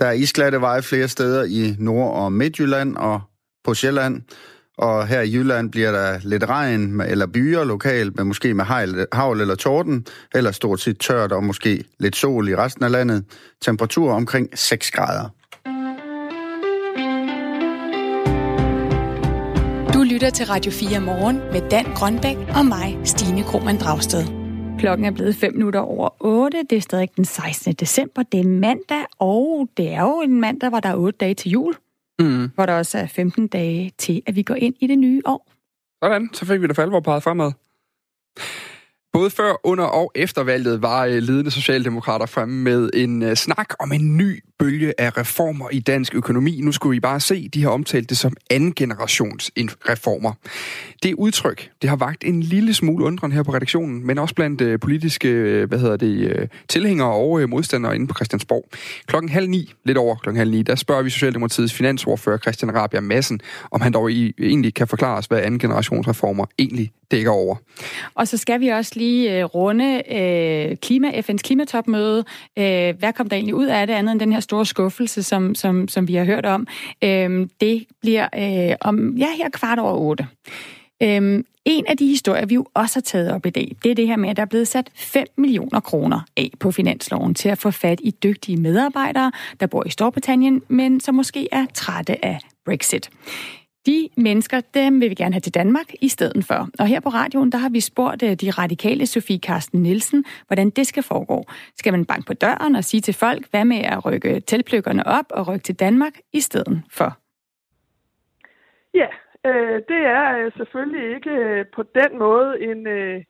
Der er isglatte veje flere steder i Nord- og Midtjylland og på Sjælland. Og her i Jylland bliver der lidt regn eller byer lokalt, men måske med havl eller torden, eller stort set tørt og måske lidt sol i resten af landet. Temperatur omkring 6 grader. Du lytter til Radio 4 morgen med Dan Grønbæk og mig, Stine Krohmann Dragsted. Klokken er blevet 5 minutter over 8. Det er stadig den 16. december. Det er mandag, og det er jo en mandag, hvor der er 8 dage til jul mm. hvor der også er 15 dage til, at vi går ind i det nye år. Sådan, så fik vi da for alvor peget fremad. Både før, under og efter valget var øh, ledende socialdemokrater fremme med en øh, snak om en ny bølge af reformer i dansk økonomi. Nu skulle vi bare se, de har omtalt det som anden generations reformer. Det udtryk, det har vagt en lille smule undren her på redaktionen, men også blandt øh, politiske øh, hvad hedder det, øh, tilhængere og øh, modstandere inde på Christiansborg. Klokken halv ni, lidt over klokken halv ni, der spørger vi Socialdemokratiets finansordfører Christian Rabia Madsen, om han dog egentlig kan forklare os, hvad anden generations reformer egentlig dækker over. Og så skal vi også lige runde øh, klima, FN's klimatopmøde. Øh, hvad kom der egentlig ud af det andet end den her store skuffelse, som, som, som vi har hørt om. Øhm, det bliver øh, om, ja, her kvart over otte. Øhm, en af de historier, vi jo også har taget op i dag, det er det her med, at der er blevet sat 5 millioner kroner af på finansloven til at få fat i dygtige medarbejdere, der bor i Storbritannien, men som måske er trætte af Brexit. De mennesker, dem vil vi gerne have til Danmark i stedet for. Og her på radioen, der har vi spurgt øh, de radikale Sofie Karsten Nielsen, hvordan det skal foregå. Skal man banke på døren og sige til folk, hvad med at rykke tilpløkkerne op og rykke til Danmark i stedet for? Ja, øh, det er øh, selvfølgelig ikke øh, på den måde en øh,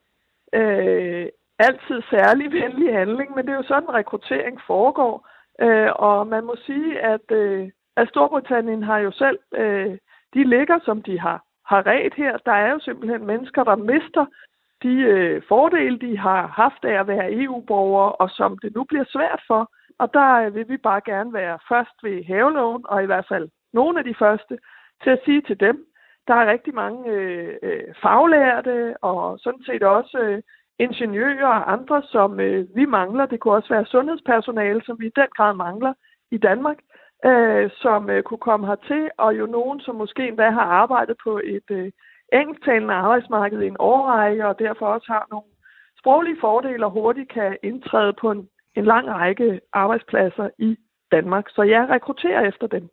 øh, altid særlig venlig handling, men det er jo sådan, rekruttering foregår. Øh, og man må sige, at, øh, at Storbritannien har jo selv... Øh, de ligger, som de har, har ret her. Der er jo simpelthen mennesker, der mister de øh, fordele, de har haft af at være EU-borgere, og som det nu bliver svært for. Og der øh, vil vi bare gerne være først ved haveloven, og i hvert fald nogle af de første, til at sige til dem, der er rigtig mange øh, øh, faglærte, og sådan set også øh, ingeniører og andre, som øh, vi mangler. Det kunne også være sundhedspersonale, som vi i den grad mangler i Danmark øh, som øh, kunne komme hertil, og jo nogen, som måske endda har arbejdet på et øh, engelsktalende arbejdsmarked i en årrække, og derfor også har nogle sproglige fordele og hurtigt kan indtræde på en, en lang række arbejdspladser i Danmark. Så jeg rekrutterer efter dem.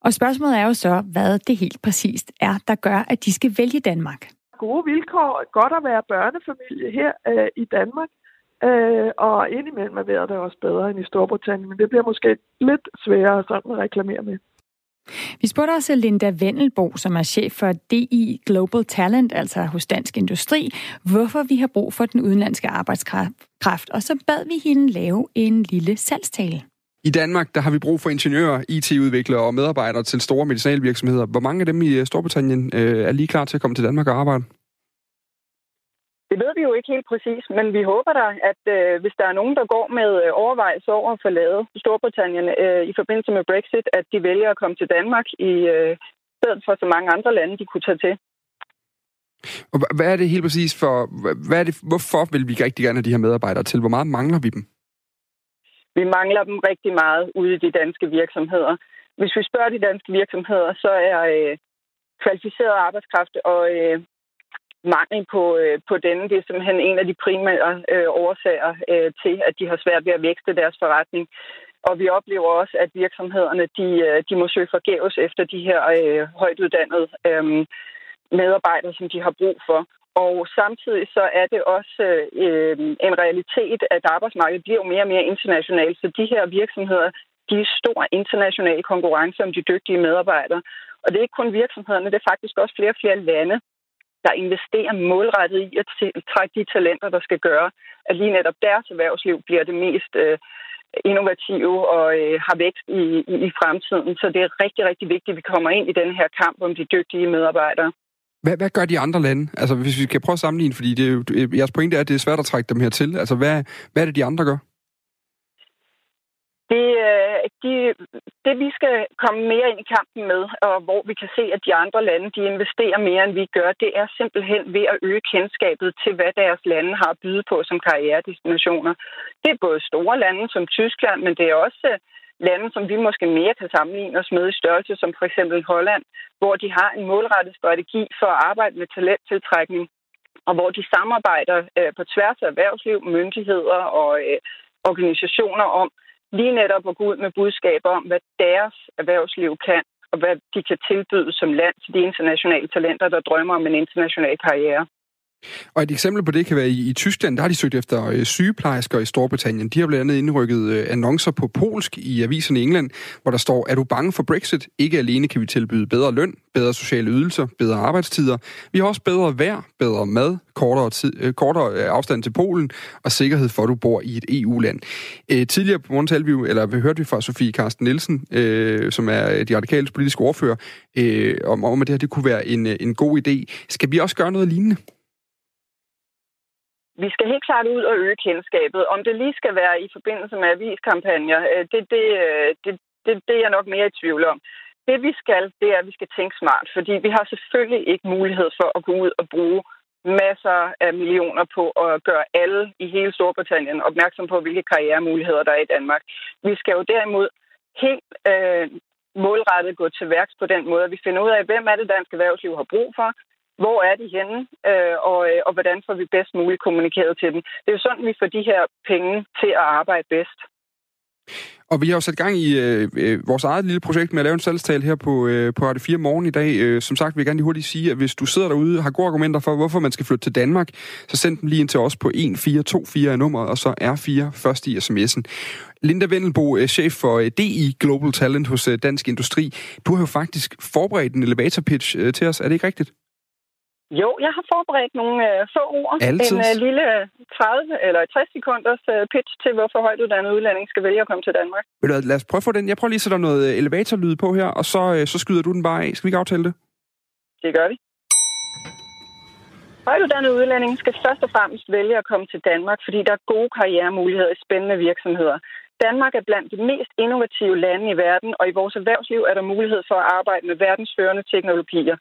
Og spørgsmålet er jo så, hvad det helt præcist er, der gør, at de skal vælge Danmark. Gode vilkår, godt at være børnefamilie her øh, i Danmark, Øh, og indimellem er vejret det også bedre end i Storbritannien, men det bliver måske lidt sværere sådan at reklamere med. Vi spurgte også Linda Vendelbo, som er chef for DI Global Talent, altså hos Dansk Industri, hvorfor vi har brug for den udenlandske arbejdskraft, og så bad vi hende lave en lille salgstale. I Danmark der har vi brug for ingeniører, IT-udviklere og medarbejdere til store medicinalvirksomheder. Hvor mange af dem i Storbritannien øh, er lige klar til at komme til Danmark og arbejde? Det ved vi jo ikke helt præcis, men vi håber da, at øh, hvis der er nogen, der går med øh, overvejelse over at forlade Storbritannien øh, i forbindelse med Brexit, at de vælger at komme til Danmark i øh, stedet for så mange andre lande, de kunne tage til. Og hvad er det helt præcis for, hvad er det, hvorfor vil vi rigtig gerne have de her medarbejdere til? Hvor meget mangler vi dem? Vi mangler dem rigtig meget ude i de danske virksomheder. Hvis vi spørger de danske virksomheder, så er øh, kvalificeret arbejdskraft og øh, mangel på, øh, på denne. Det er simpelthen en af de primære øh, årsager øh, til, at de har svært ved at vækste deres forretning. Og vi oplever også, at virksomhederne de, øh, de må søge forgæves efter de her øh, højt uddannede øh, medarbejdere, som de har brug for. Og samtidig så er det også øh, en realitet, at arbejdsmarkedet bliver jo mere og mere internationalt. Så de her virksomheder, de er stor international konkurrence om de dygtige medarbejdere. Og det er ikke kun virksomhederne, det er faktisk også flere og flere lande, der investerer målrettet i at trække de talenter, der skal gøre, at lige netop deres erhvervsliv bliver det mest øh, innovative og øh, har vækst i, i, i fremtiden. Så det er rigtig, rigtig vigtigt, at vi kommer ind i den her kamp om de dygtige medarbejdere. Hvad, hvad gør de andre lande? Altså, hvis vi kan prøve at sammenligne, fordi det er jeres pointe er, at det er svært at trække dem her til. Altså, hvad, hvad er det, de andre gør? Det, øh, de, det, vi skal komme mere ind i kampen med, og hvor vi kan se, at de andre lande de investerer mere, end vi gør, det er simpelthen ved at øge kendskabet til, hvad deres lande har at byde på som karrieredestinationer. Det er både store lande som Tyskland, men det er også øh, lande, som vi måske mere kan sammenligne os med i størrelse, som for eksempel Holland, hvor de har en målrettet strategi for at arbejde med talenttiltrækning, og hvor de samarbejder øh, på tværs af erhvervsliv, myndigheder og øh, organisationer om lige netop at gå ud med budskaber om, hvad deres erhvervsliv kan, og hvad de kan tilbyde som land til de internationale talenter, der drømmer om en international karriere. Og et eksempel på det kan være i, i Tyskland, der har de søgt efter øh, sygeplejersker i Storbritannien. De har blandt andet indrykket øh, annoncer på polsk i aviserne i England, hvor der står, er du bange for Brexit? Ikke alene kan vi tilbyde bedre løn, bedre sociale ydelser, bedre arbejdstider. Vi har også bedre vejr, bedre mad, kortere, tid, øh, kortere øh, afstand til Polen og sikkerhed for, at du bor i et EU-land. Øh, tidligere på morgen vi, eller vi hørte vi fra Sofie Karsten Nielsen, øh, som er øh, de radikale politiske ordfører, øh, om, om at det her det kunne være en, øh, en god idé. Skal vi også gøre noget lignende? Vi skal helt klart ud og øge kendskabet. Om det lige skal være i forbindelse med aviskampagner, øh, det, det, øh, det, det, det er jeg nok mere i tvivl om. Det vi skal, det er, at vi skal tænke smart, fordi vi har selvfølgelig ikke mulighed for at gå ud og bruge masser af millioner på at gøre alle i hele Storbritannien opmærksom på, hvilke karrieremuligheder der er i Danmark. Vi skal jo derimod helt øh, målrettet gå til værks på den måde, at vi finder ud af, hvem er det, dansk erhvervsliv har brug for, hvor er de henne, øh, og, øh, og hvordan får vi bedst muligt kommunikeret til dem. Det er jo sådan, vi får de her penge til at arbejde bedst. Og vi har jo sat gang i øh, øh, vores eget lille projekt med at lave en salgstal her på, øh, på Radio 4 morgen i dag. Øh, som sagt vil jeg gerne lige hurtigt sige, at hvis du sidder derude og har gode argumenter for, hvorfor man skal flytte til Danmark, så send dem lige ind til os på 1424 af nummeret, og så R4 først i sms'en. Linda Vendelbo, øh, chef for øh, DI Global Talent hos Dansk Industri. Du har jo faktisk forberedt en elevator pitch til os. Er det ikke rigtigt? Jo, jeg har forberedt nogle øh, få ord. Altid. En øh, lille 30 eller 60 sekunders øh, pitch til, hvorfor højtuddannet udlænding skal vælge at komme til Danmark. Vil du, lad os prøve at få den. Jeg prøver lige at sætte noget øh, elevatorlyd på her, og så, øh, så skyder du den bare af. Skal vi ikke aftale det? Det gør vi. Højtuddannet udlænding skal først og fremmest vælge at komme til Danmark, fordi der er gode karrieremuligheder i spændende virksomheder. Danmark er blandt de mest innovative lande i verden, og i vores erhvervsliv er der mulighed for at arbejde med verdensførende teknologier.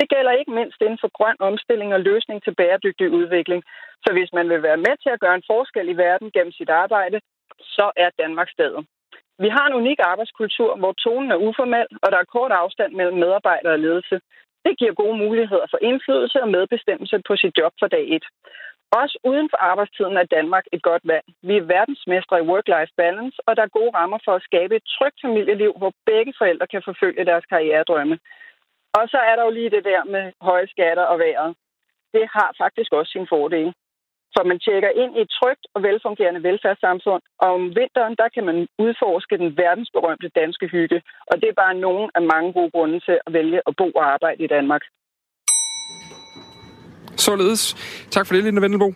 Det gælder ikke mindst inden for grøn omstilling og løsning til bæredygtig udvikling. Så hvis man vil være med til at gøre en forskel i verden gennem sit arbejde, så er Danmark stedet. Vi har en unik arbejdskultur, hvor tonen er uformel, og der er kort afstand mellem medarbejdere og ledelse. Det giver gode muligheder for indflydelse og medbestemmelse på sit job fra dag et. Også uden for arbejdstiden er Danmark et godt valg. Vi er verdensmestre i work-life balance, og der er gode rammer for at skabe et trygt familieliv, hvor begge forældre kan forfølge deres karrieredrømme. Og så er der jo lige det der med høje skatter og vejret. Det har faktisk også sin fordele. For man tjekker ind i et trygt og velfungerende velfærdssamfund, og om vinteren, der kan man udforske den verdensberømte danske hygge. Og det er bare nogle af mange gode grunde til at vælge at bo og arbejde i Danmark. Således. Tak for det, Linda Vendelbo.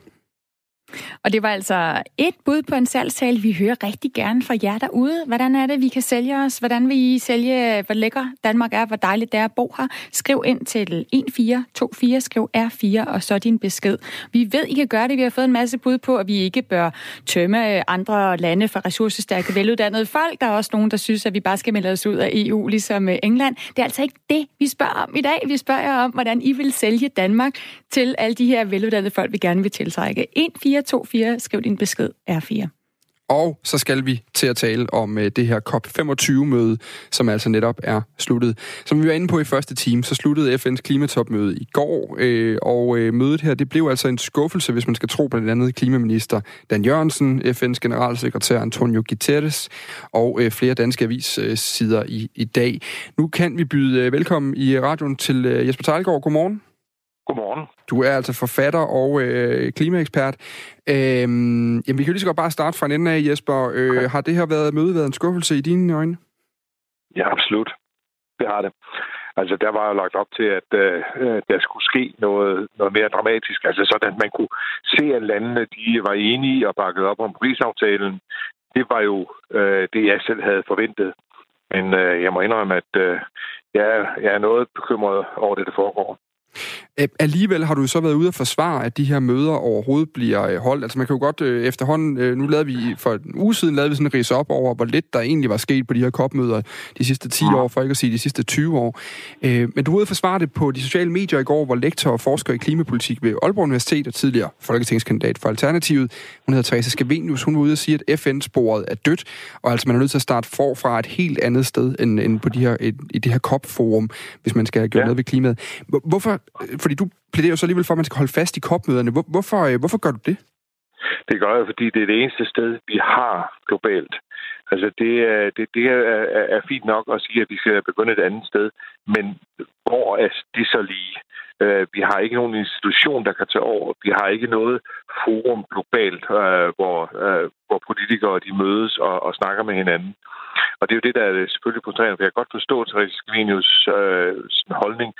Og det var altså et bud på en salgstale. Vi hører rigtig gerne fra jer derude. Hvordan er det, vi kan sælge os? Hvordan vil I sælge, hvor lækker Danmark er, hvor dejligt det er at bo her? Skriv ind til 1424, skriv R4, og så din besked. Vi ved, I kan gøre det. Vi har fået en masse bud på, at vi ikke bør tømme øh, andre lande for ressourcestærke, veluddannede folk. Der er også nogen, der synes, at vi bare skal melde os ud af EU, ligesom øh, England. Det er altså ikke det, vi spørger om i dag. Vi spørger om, hvordan I vil sælge Danmark til alle de her veluddannede folk, vi gerne vil tiltrække. 14 424, skriv din besked R4. Og så skal vi til at tale om øh, det her COP25-møde, som altså netop er sluttet. Som vi var inde på i første time, så sluttede FN's klimatopmøde i går, øh, og øh, mødet her, det blev altså en skuffelse, hvis man skal tro blandt andet klimaminister Dan Jørgensen, FN's generalsekretær Antonio Guterres og flere danske avissider i, i dag. Nu kan vi byde velkommen i radioen til Jesper Tejlgaard. Godmorgen. Godmorgen. Du er altså forfatter og øh, klimaekspert. Øhm, jamen, vi kan lige så godt bare starte fra en ende af, Jesper. Øh, okay. Har det her været møde været en skuffelse i dine øjne? Ja, absolut. Det har det. Altså, der var jo lagt op til, at øh, der skulle ske noget, noget mere dramatisk. Altså, sådan at man kunne se, at landene de var enige og bakket op om prisaftalen. Det var jo øh, det, jeg selv havde forventet. Men øh, jeg må indrømme, at øh, jeg, jeg er noget bekymret over det, der foregår. Alligevel har du så været ude og forsvare, at de her møder overhovedet bliver øh, holdt. Altså man kan jo godt øh, efterhånden, øh, nu lavede vi for en uge siden, lavede vi sådan en ris op over, hvor lidt der egentlig var sket på de her kopmøder de sidste 10 år, for ikke at sige de sidste 20 år. Men du var ude og forsvare det på de sociale medier i går, hvor lektor og forsker i klimapolitik ved Aalborg Universitet og tidligere folketingskandidat for Alternativet, hun hedder Therese Skavenius, hun var ude og sige, at FN-sporet er dødt, og altså man er nødt til at starte forfra et helt andet sted end, end på de her, et, i det her COP-forum, hvis man skal gøre ja. noget ved klimaet. Hvorfor, Øh, fordi du plæderer jo så alligevel for, at man skal holde fast i kopmøderne. Hvor, hvorfor, øh, hvorfor gør du det? Det gør jeg, fordi det er det eneste sted, vi har globalt. Altså, det, er, det, det er, er fint nok at sige, at vi skal begynde et andet sted, men hvor er det så lige? Øh, vi har ikke nogen institution, der kan tage over. Vi har ikke noget forum globalt, øh, hvor, øh, hvor politikere de mødes og, og snakker med hinanden. Og det er jo det, der er selvfølgelig frustrerende, for jeg kan godt forstå Therese Scavenius øh, holdning,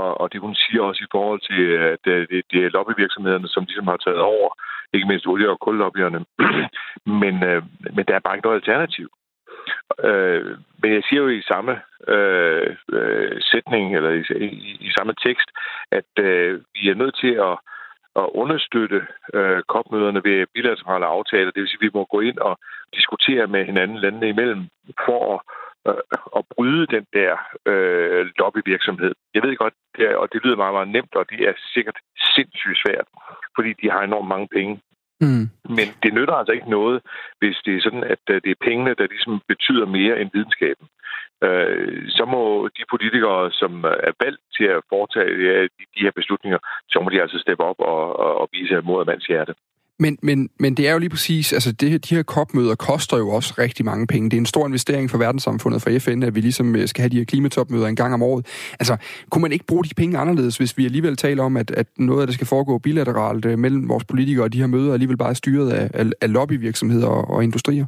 og, og det hun siger også i forhold til, at det, det, det er lobbyvirksomhederne, som ligesom har taget over, ikke mindst olie- og kullobbyerne. men, øh, men der er bare ikke noget alternativ. Øh, men jeg siger jo i samme øh, øh, sætning, eller i, i, i samme tekst, at øh, vi er nødt til at at understøtte øh, kopmøderne ved bilaterale aftaler. Det vil sige, at vi må gå ind og diskutere med hinanden landene imellem for at, øh, at bryde den der øh, lobbyvirksomhed. Jeg ved godt, det er, og det lyder meget, meget nemt, og det er sikkert sindssygt svært, fordi de har enormt mange penge. Mm. Men det nytter altså ikke noget, hvis det er sådan, at øh, det er pengene, der ligesom betyder mere end videnskaben. Øh, så må de politikere, som er valgt til at foretage de her beslutninger, så må de altså steppe op og, og vise mod mands hjerte. Men, men, men det er jo lige præcis, altså det, de her kopmøder koster jo også rigtig mange penge. Det er en stor investering for verdenssamfundet, for FN, at vi ligesom øh, skal have de her klimatopmøder en gang om året. Altså, kunne man ikke bruge de penge anderledes, hvis vi alligevel taler om, at, at noget af det skal foregå bilateralt øh, mellem vores politikere, og de her møder alligevel bare er styret af, af, af lobbyvirksomheder og, og industrier?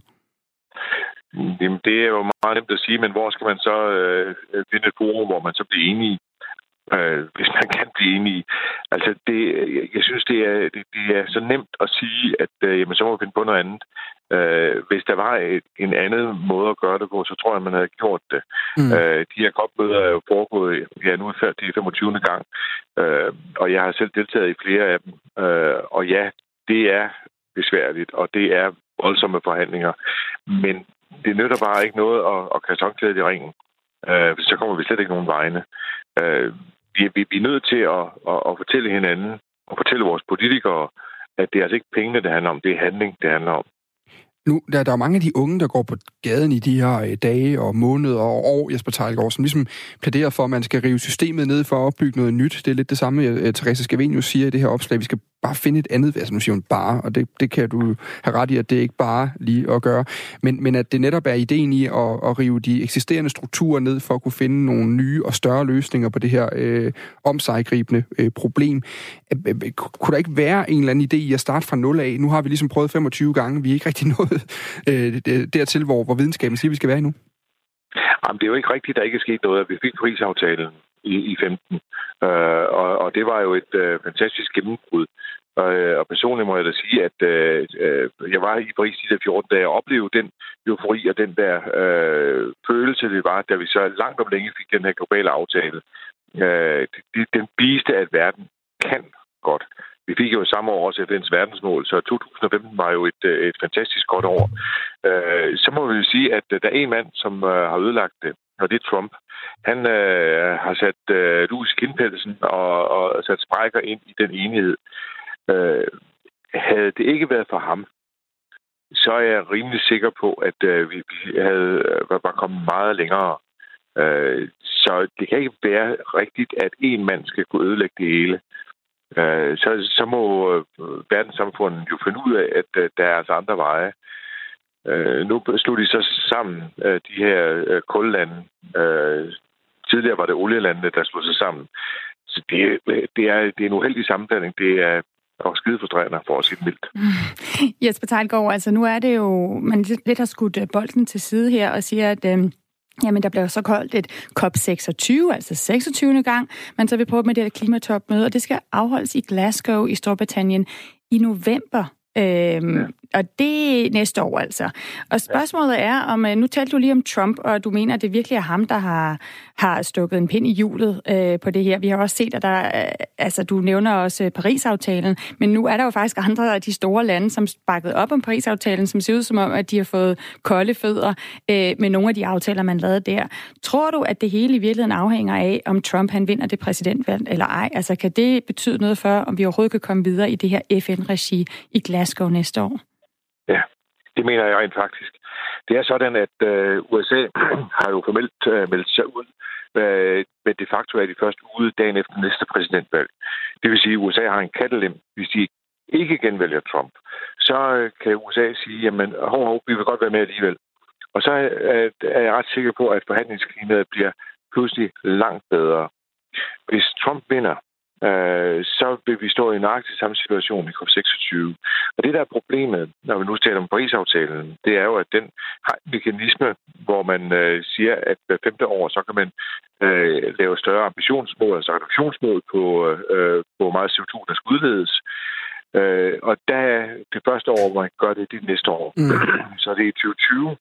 Jamen, det er jo meget nemt at sige, men hvor skal man så øh, øh finde et forum, hvor man så bliver enige? Øh, hvis man kan blive enige. Altså, det, jeg synes, det er, det, det er så nemt at sige, at øh, jamen, så må vi finde på noget andet. Øh, hvis der var et, en anden måde at gøre det på, så tror jeg, man havde gjort det. Mm. Øh, de her kopmøder er jo foregået, ja, nu er det 25. gang, øh, og jeg har selv deltaget i flere af dem. Øh, og ja, det er besværligt, og det er voldsomme forhandlinger. Men det nytter bare ikke noget at, at kaste håndklædet i ringen. Øh, så kommer vi slet ikke nogen vegne. Øh, vi, vi, vi er nødt til at, at, at fortælle hinanden og fortælle vores politikere, at det er altså ikke pengene, det handler om, det er handling, det handler om. Nu, der, der er mange af de unge, der går på gaden i de her øh, dage og måneder og år, Jesper Tejlgaard, som ligesom plæderer for, at man skal rive systemet ned for at opbygge noget nyt. Det er lidt det samme, øh, øh, Therese Scavenius siger i det her opslag. Vi skal bare finde et andet, altså nu siger hun bare, og det, det kan du have ret i, at det er ikke bare lige at gøre, men, men at det netop er ideen i at, at rive de eksisterende strukturer ned for at kunne finde nogle nye og større løsninger på det her øh, omsejgribende øh, problem. Øh, øh, kunne der ikke være en eller anden idé i at starte fra nul af? Nu har vi ligesom prøvet 25 gange, vi er ikke rigtig nået øh, dertil, hvor, hvor videnskaben siger, vi skal være nu. Jamen, det er jo ikke rigtigt, at der ikke er sket noget. Vi fik prisaftalen i, i 15. Øh, og, og det var jo et øh, fantastisk gennembrud. Og, og personligt må jeg da sige, at øh, øh jeg var i Paris de der 14 dage og oplevede den eufori og den der øh, følelse, det var, da vi så langt om længe fik den her globale aftale. Øh, det, den viste, at verden kan godt. Vi fik jo samme år også FN's verdensmål, så 2015 var jo et, øh, et fantastisk godt år. Øh, så må vi jo sige, at øh, der er en mand, som øh, har ødelagt det, og det er Trump. Han øh, har sat øh, lus i kindpelsen og, og sat sprækker ind i den enighed. Øh, havde det ikke været for ham, så er jeg rimelig sikker på, at øh, vi havde, øh, var kommet meget længere. Øh, så det kan ikke være rigtigt, at en mand skal kunne ødelægge det hele. Øh, så, så må øh, verdenssamfundet jo finde ud af, at øh, der er altså andre veje. Øh, nu slog de så sammen, øh, de her øh, kullande. Øh, tidligere var det olielandene, der slog sig sammen. Så det, øh, det, er, det er en uheldig sammenblanding. Det er og skide frustrerende, for at sige det mildt. Jesper Tejlgaard, altså nu er det jo, man lidt har skudt bolden til side her og siger, at øh, Jamen, der bliver så koldt et COP26, altså 26. gang, man så vil prøve med det her klimatopmøde, og det skal afholdes i Glasgow i Storbritannien i november Øhm, ja. Og det er næste år altså. Og spørgsmålet er, om øh, nu talte du lige om Trump, og du mener, at det virkelig er ham, der har, har stukket en pind i hjulet øh, på det her. Vi har også set, at der, øh, altså du nævner også øh, Paris-aftalen, men nu er der jo faktisk andre af de store lande, som bakket op om Paris-aftalen, som ser ud som om, at de har fået kolde fødder øh, med nogle af de aftaler, man lavede der. Tror du, at det hele i virkeligheden afhænger af, om Trump han vinder det præsidentvalg eller ej? Altså kan det betyde noget for, om vi overhovedet kan komme videre i det her FN-regi i Glasgow næste år? Ja, det mener jeg rent faktisk. Det er sådan, at øh, USA har jo formelt øh, meldt sig ud, øh, men de facto er de først ude dagen efter næste præsidentvalg. Det vil sige, at USA har en kattelem, hvis de ikke genvælger Trump. Så øh, kan USA sige, jamen, hov, hov, vi vil godt være med alligevel. Og så øh, er jeg ret sikker på, at forhandlingsklimaet bliver pludselig langt bedre. Hvis Trump vinder, øh, så vil vi stå i nøjagtig samme situation i COP26. Og det, der er problemet, når vi nu taler om Paris-aftalen, det er jo, at den har en mekanisme, hvor man øh, siger, at hver femte år, så kan man øh, lave større ambitionsmål, altså reduktionsmål på, øh, på meget CO2, der skal udledes. Øh, og der det første år, hvor man gør det, det er næste år. Mm. Så det er i 2020,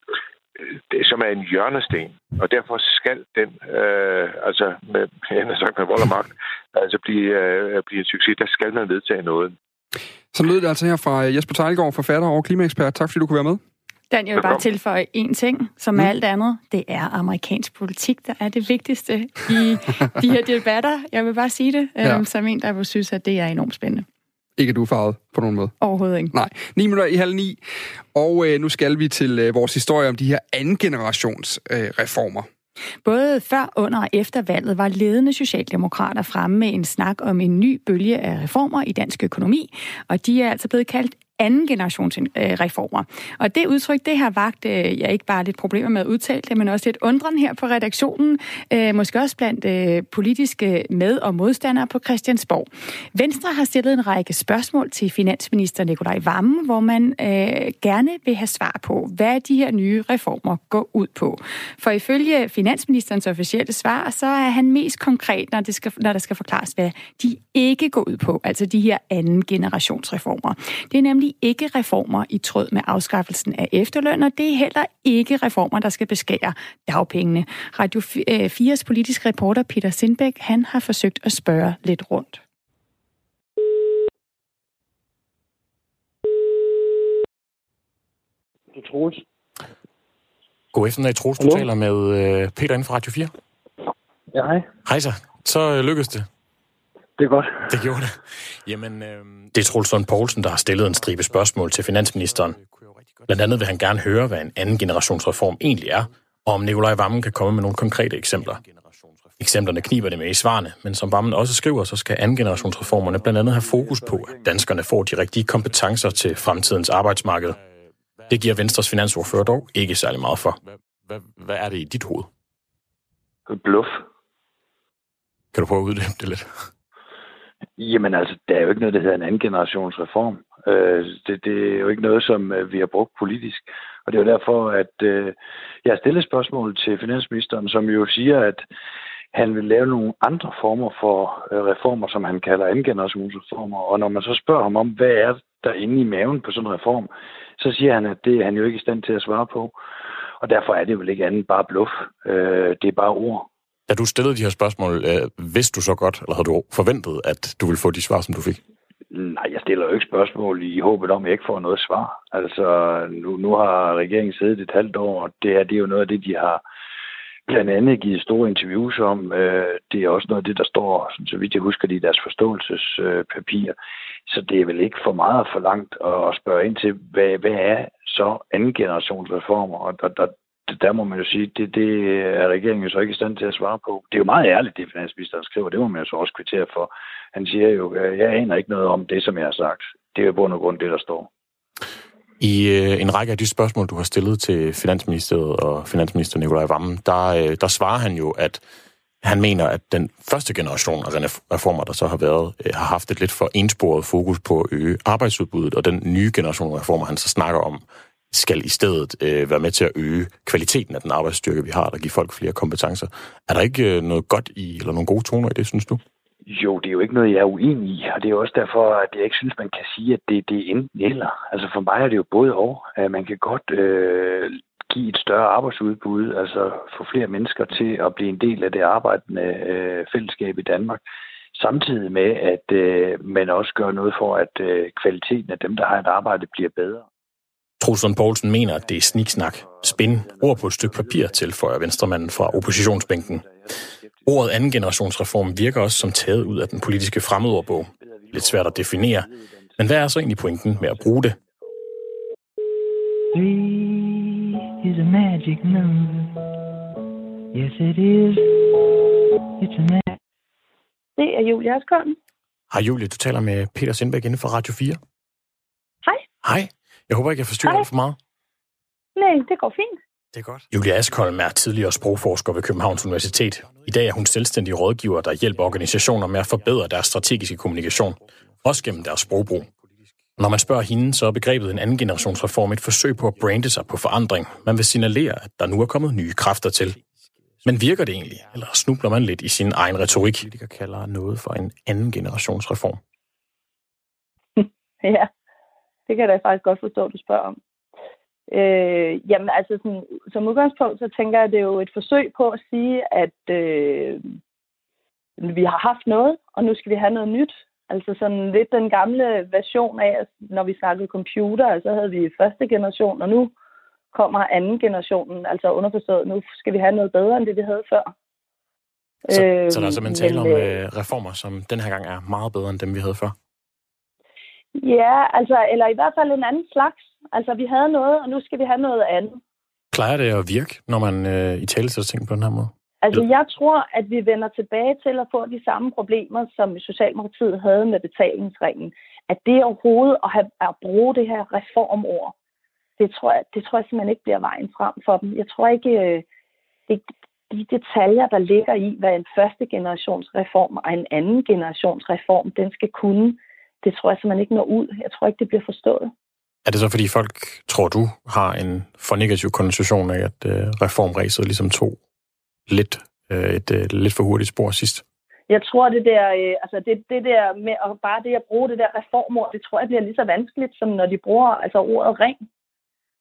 det, som er en hjørnesten, og derfor skal den, øh, altså med, med, med vold og magt, altså blive, øh, blive en succes, der skal man vedtage noget. Så lød det altså her fra Jesper Tejlgaard, forfatter og klimaekspert. Tak fordi du kunne være med. Dan, jeg vil bare tilføje en ting, som mm. alt andet. Det er amerikansk politik, der er det vigtigste i de her debatter. Jeg vil bare sige det, ja. øhm, som en, der vil synes, at det er enormt spændende. Ikke, at du er farvet på nogen måde. Overhovedet ikke. Nej. 9 minutter i halv ni. Og øh, nu skal vi til øh, vores historie om de her anden generations øh, reformer. Både før, under og efter valget var ledende socialdemokrater fremme med en snak om en ny bølge af reformer i dansk økonomi, og de er altså blevet kaldt anden generations øh, reformer. Og det udtryk, det har vagt øh, ja, ikke bare lidt problemer med at udtale det, men også lidt undren her på redaktionen, øh, måske også blandt øh, politiske med- og modstandere på Christiansborg. Venstre har stillet en række spørgsmål til finansminister Nikolaj Vammen, hvor man øh, gerne vil have svar på, hvad de her nye reformer går ud på. For ifølge finansministerens officielle svar, så er han mest konkret, når, det skal, når der skal forklares, hvad de ikke går ud på, altså de her anden generationsreformer. Det er nemlig ikke reformer i tråd med afskaffelsen af efterløn, og det er heller ikke reformer, der skal beskære dagpengene. Radio 4's øh, politiske reporter Peter Sindbæk, han har forsøgt at spørge lidt rundt. Det er Troels. God eftermiddag, Troels. Du taler med øh, Peter inden for Radio 4. Ja, hej. Hej så. Så øh, lykkedes det. Det er godt. Det gjorde det. Jamen, øh, det er Troels Lund Poulsen, der har stillet en stribe spørgsmål til finansministeren. Blandt andet vil han gerne høre, hvad en anden generationsreform egentlig er, og om Nikolaj Vammen kan komme med nogle konkrete eksempler. Eksemplerne kniber det med i svarene, men som Vammen også skriver, så skal anden generationsreformerne blandt andet have fokus på, at danskerne får de rigtige kompetencer til fremtidens arbejdsmarked. Det giver Venstres finansordfører dog ikke særlig meget for. Hvad, hvad er det i dit hoved? Bluff. Kan du prøve at uddybe det lidt? Jamen altså, der er jo ikke noget, der hedder en anden generations reform. Øh, det, det er jo ikke noget, som øh, vi har brugt politisk. Og det er jo derfor, at øh, jeg har stillet spørgsmål til finansministeren, som jo siger, at han vil lave nogle andre former for øh, reformer, som han kalder andengenerationsreformer. Og når man så spørger ham om, hvad er der inde i maven på sådan en reform, så siger han, at det er han jo ikke i stand til at svare på. Og derfor er det vel ikke andet bare bluff. Øh, det er bare ord. Da du stillede de her spørgsmål, øh, vidste du så godt, eller havde du forventet, at du ville få de svar, som du fik? Nej, jeg stiller jo ikke spørgsmål i håbet om, at jeg ikke får noget svar. Altså, nu, nu har regeringen siddet et halvt år, og det her det er jo noget af det, de har blandt andet givet store interviews om. Øh, det er også noget af det, der står, så vidt jeg husker, i deres forståelsespapir. Så det er vel ikke for meget for langt at spørge ind til, hvad, hvad er så anden generations reformer? Og der, der, der må man jo sige, det, det er regeringen jo så ikke i stand til at svare på. Det er jo meget ærligt, det finansministeren skriver. Det må man jo så også kvittere for. Han siger jo, jeg aner ikke noget om det, som jeg har sagt. Det er jo på grund grund det, der står. I øh, en række af de spørgsmål, du har stillet til Finansministeriet og Finansminister Nikolaj Vammen, der, øh, der svarer han jo, at han mener, at den første generation af reformer, der så har været, øh, har haft et lidt for ensporet fokus på at øge arbejdsudbuddet, og den nye generation af reformer, han så snakker om, skal i stedet øh, være med til at øge kvaliteten af den arbejdsstyrke, vi har, og give folk flere kompetencer. Er der ikke øh, noget godt i, eller nogle gode toner i det, synes du? Jo, det er jo ikke noget, jeg er uenig i, og det er også derfor, at jeg ikke synes, man kan sige, at det, det er enten eller. Altså for mig er det jo både og. At man kan godt øh, give et større arbejdsudbud, altså få flere mennesker til at blive en del af det arbejdende øh, fællesskab i Danmark, samtidig med, at øh, man også gør noget for, at øh, kvaliteten af dem, der har et arbejde, bliver bedre. Trulsund Poulsen mener, at det er sniksnak. Spin ord på et stykke papir, tilføjer venstremanden fra oppositionsbænken. Ordet anden generationsreform virker også som taget ud af den politiske fremmedordbog. Lidt svært at definere, men hvad er så egentlig pointen med at bruge det? is a magic number. Yes, it is. It's a magic. Det er Julie Askholm. Hej Julie, du taler med Peter Sindbæk inden for Radio 4. Hej. Hej. Jeg håber ikke, jeg forstyrrer dig for meget. Nej, det går fint. Det er godt. Julia Askholm er tidligere sprogforsker ved Københavns Universitet. I dag er hun selvstændig rådgiver, der hjælper organisationer med at forbedre deres strategiske kommunikation, også gennem deres sprogbrug. Når man spørger hende, så er begrebet en anden generationsreform et forsøg på at brande sig på forandring. Man vil signalere, at der nu er kommet nye kræfter til. Men virker det egentlig, eller snubler man lidt i sin egen retorik? Politikere kalder noget for en anden generationsreform. Ja, det kan jeg da faktisk godt forstå, at du spørger om. Øh, jamen altså, sådan, som udgangspunkt, så tænker jeg, at det er jo et forsøg på at sige, at øh, vi har haft noget, og nu skal vi have noget nyt. Altså sådan lidt den gamle version af, når vi snakkede computer, så havde vi første generation, og nu kommer anden generationen, altså underforstået, nu skal vi have noget bedre end det, vi havde før. Så, øh, så der er simpelthen tale om øh, reformer, som den her gang er meget bedre end dem, vi havde før? Ja, altså, eller i hvert fald en anden slags. Altså, vi havde noget, og nu skal vi have noget andet. Plejer det at virke, når man øh, i tale sætter ting på den her måde? Altså, jeg tror, at vi vender tilbage til at få de samme problemer, som Socialdemokratiet havde med betalingsringen. At det overhovedet at, have, at bruge det her reformord, det tror, jeg, det tror jeg simpelthen ikke bliver vejen frem for dem. Jeg tror ikke, øh, det, de detaljer, der ligger i, hvad en første generations reform og en anden generations reform, den skal kunne, det tror jeg simpelthen ikke når ud. Jeg tror ikke, det bliver forstået. Er det så, fordi folk, tror du, har en for negativ konnotation af, at øh, reformræset ligesom tog lidt, øh, et øh, lidt for hurtigt spor sidst? Jeg tror, det der, øh, altså det, det der med at bare det at bruge det der reformord, det tror jeg bliver lige så vanskeligt, som når de bruger altså ordet ring.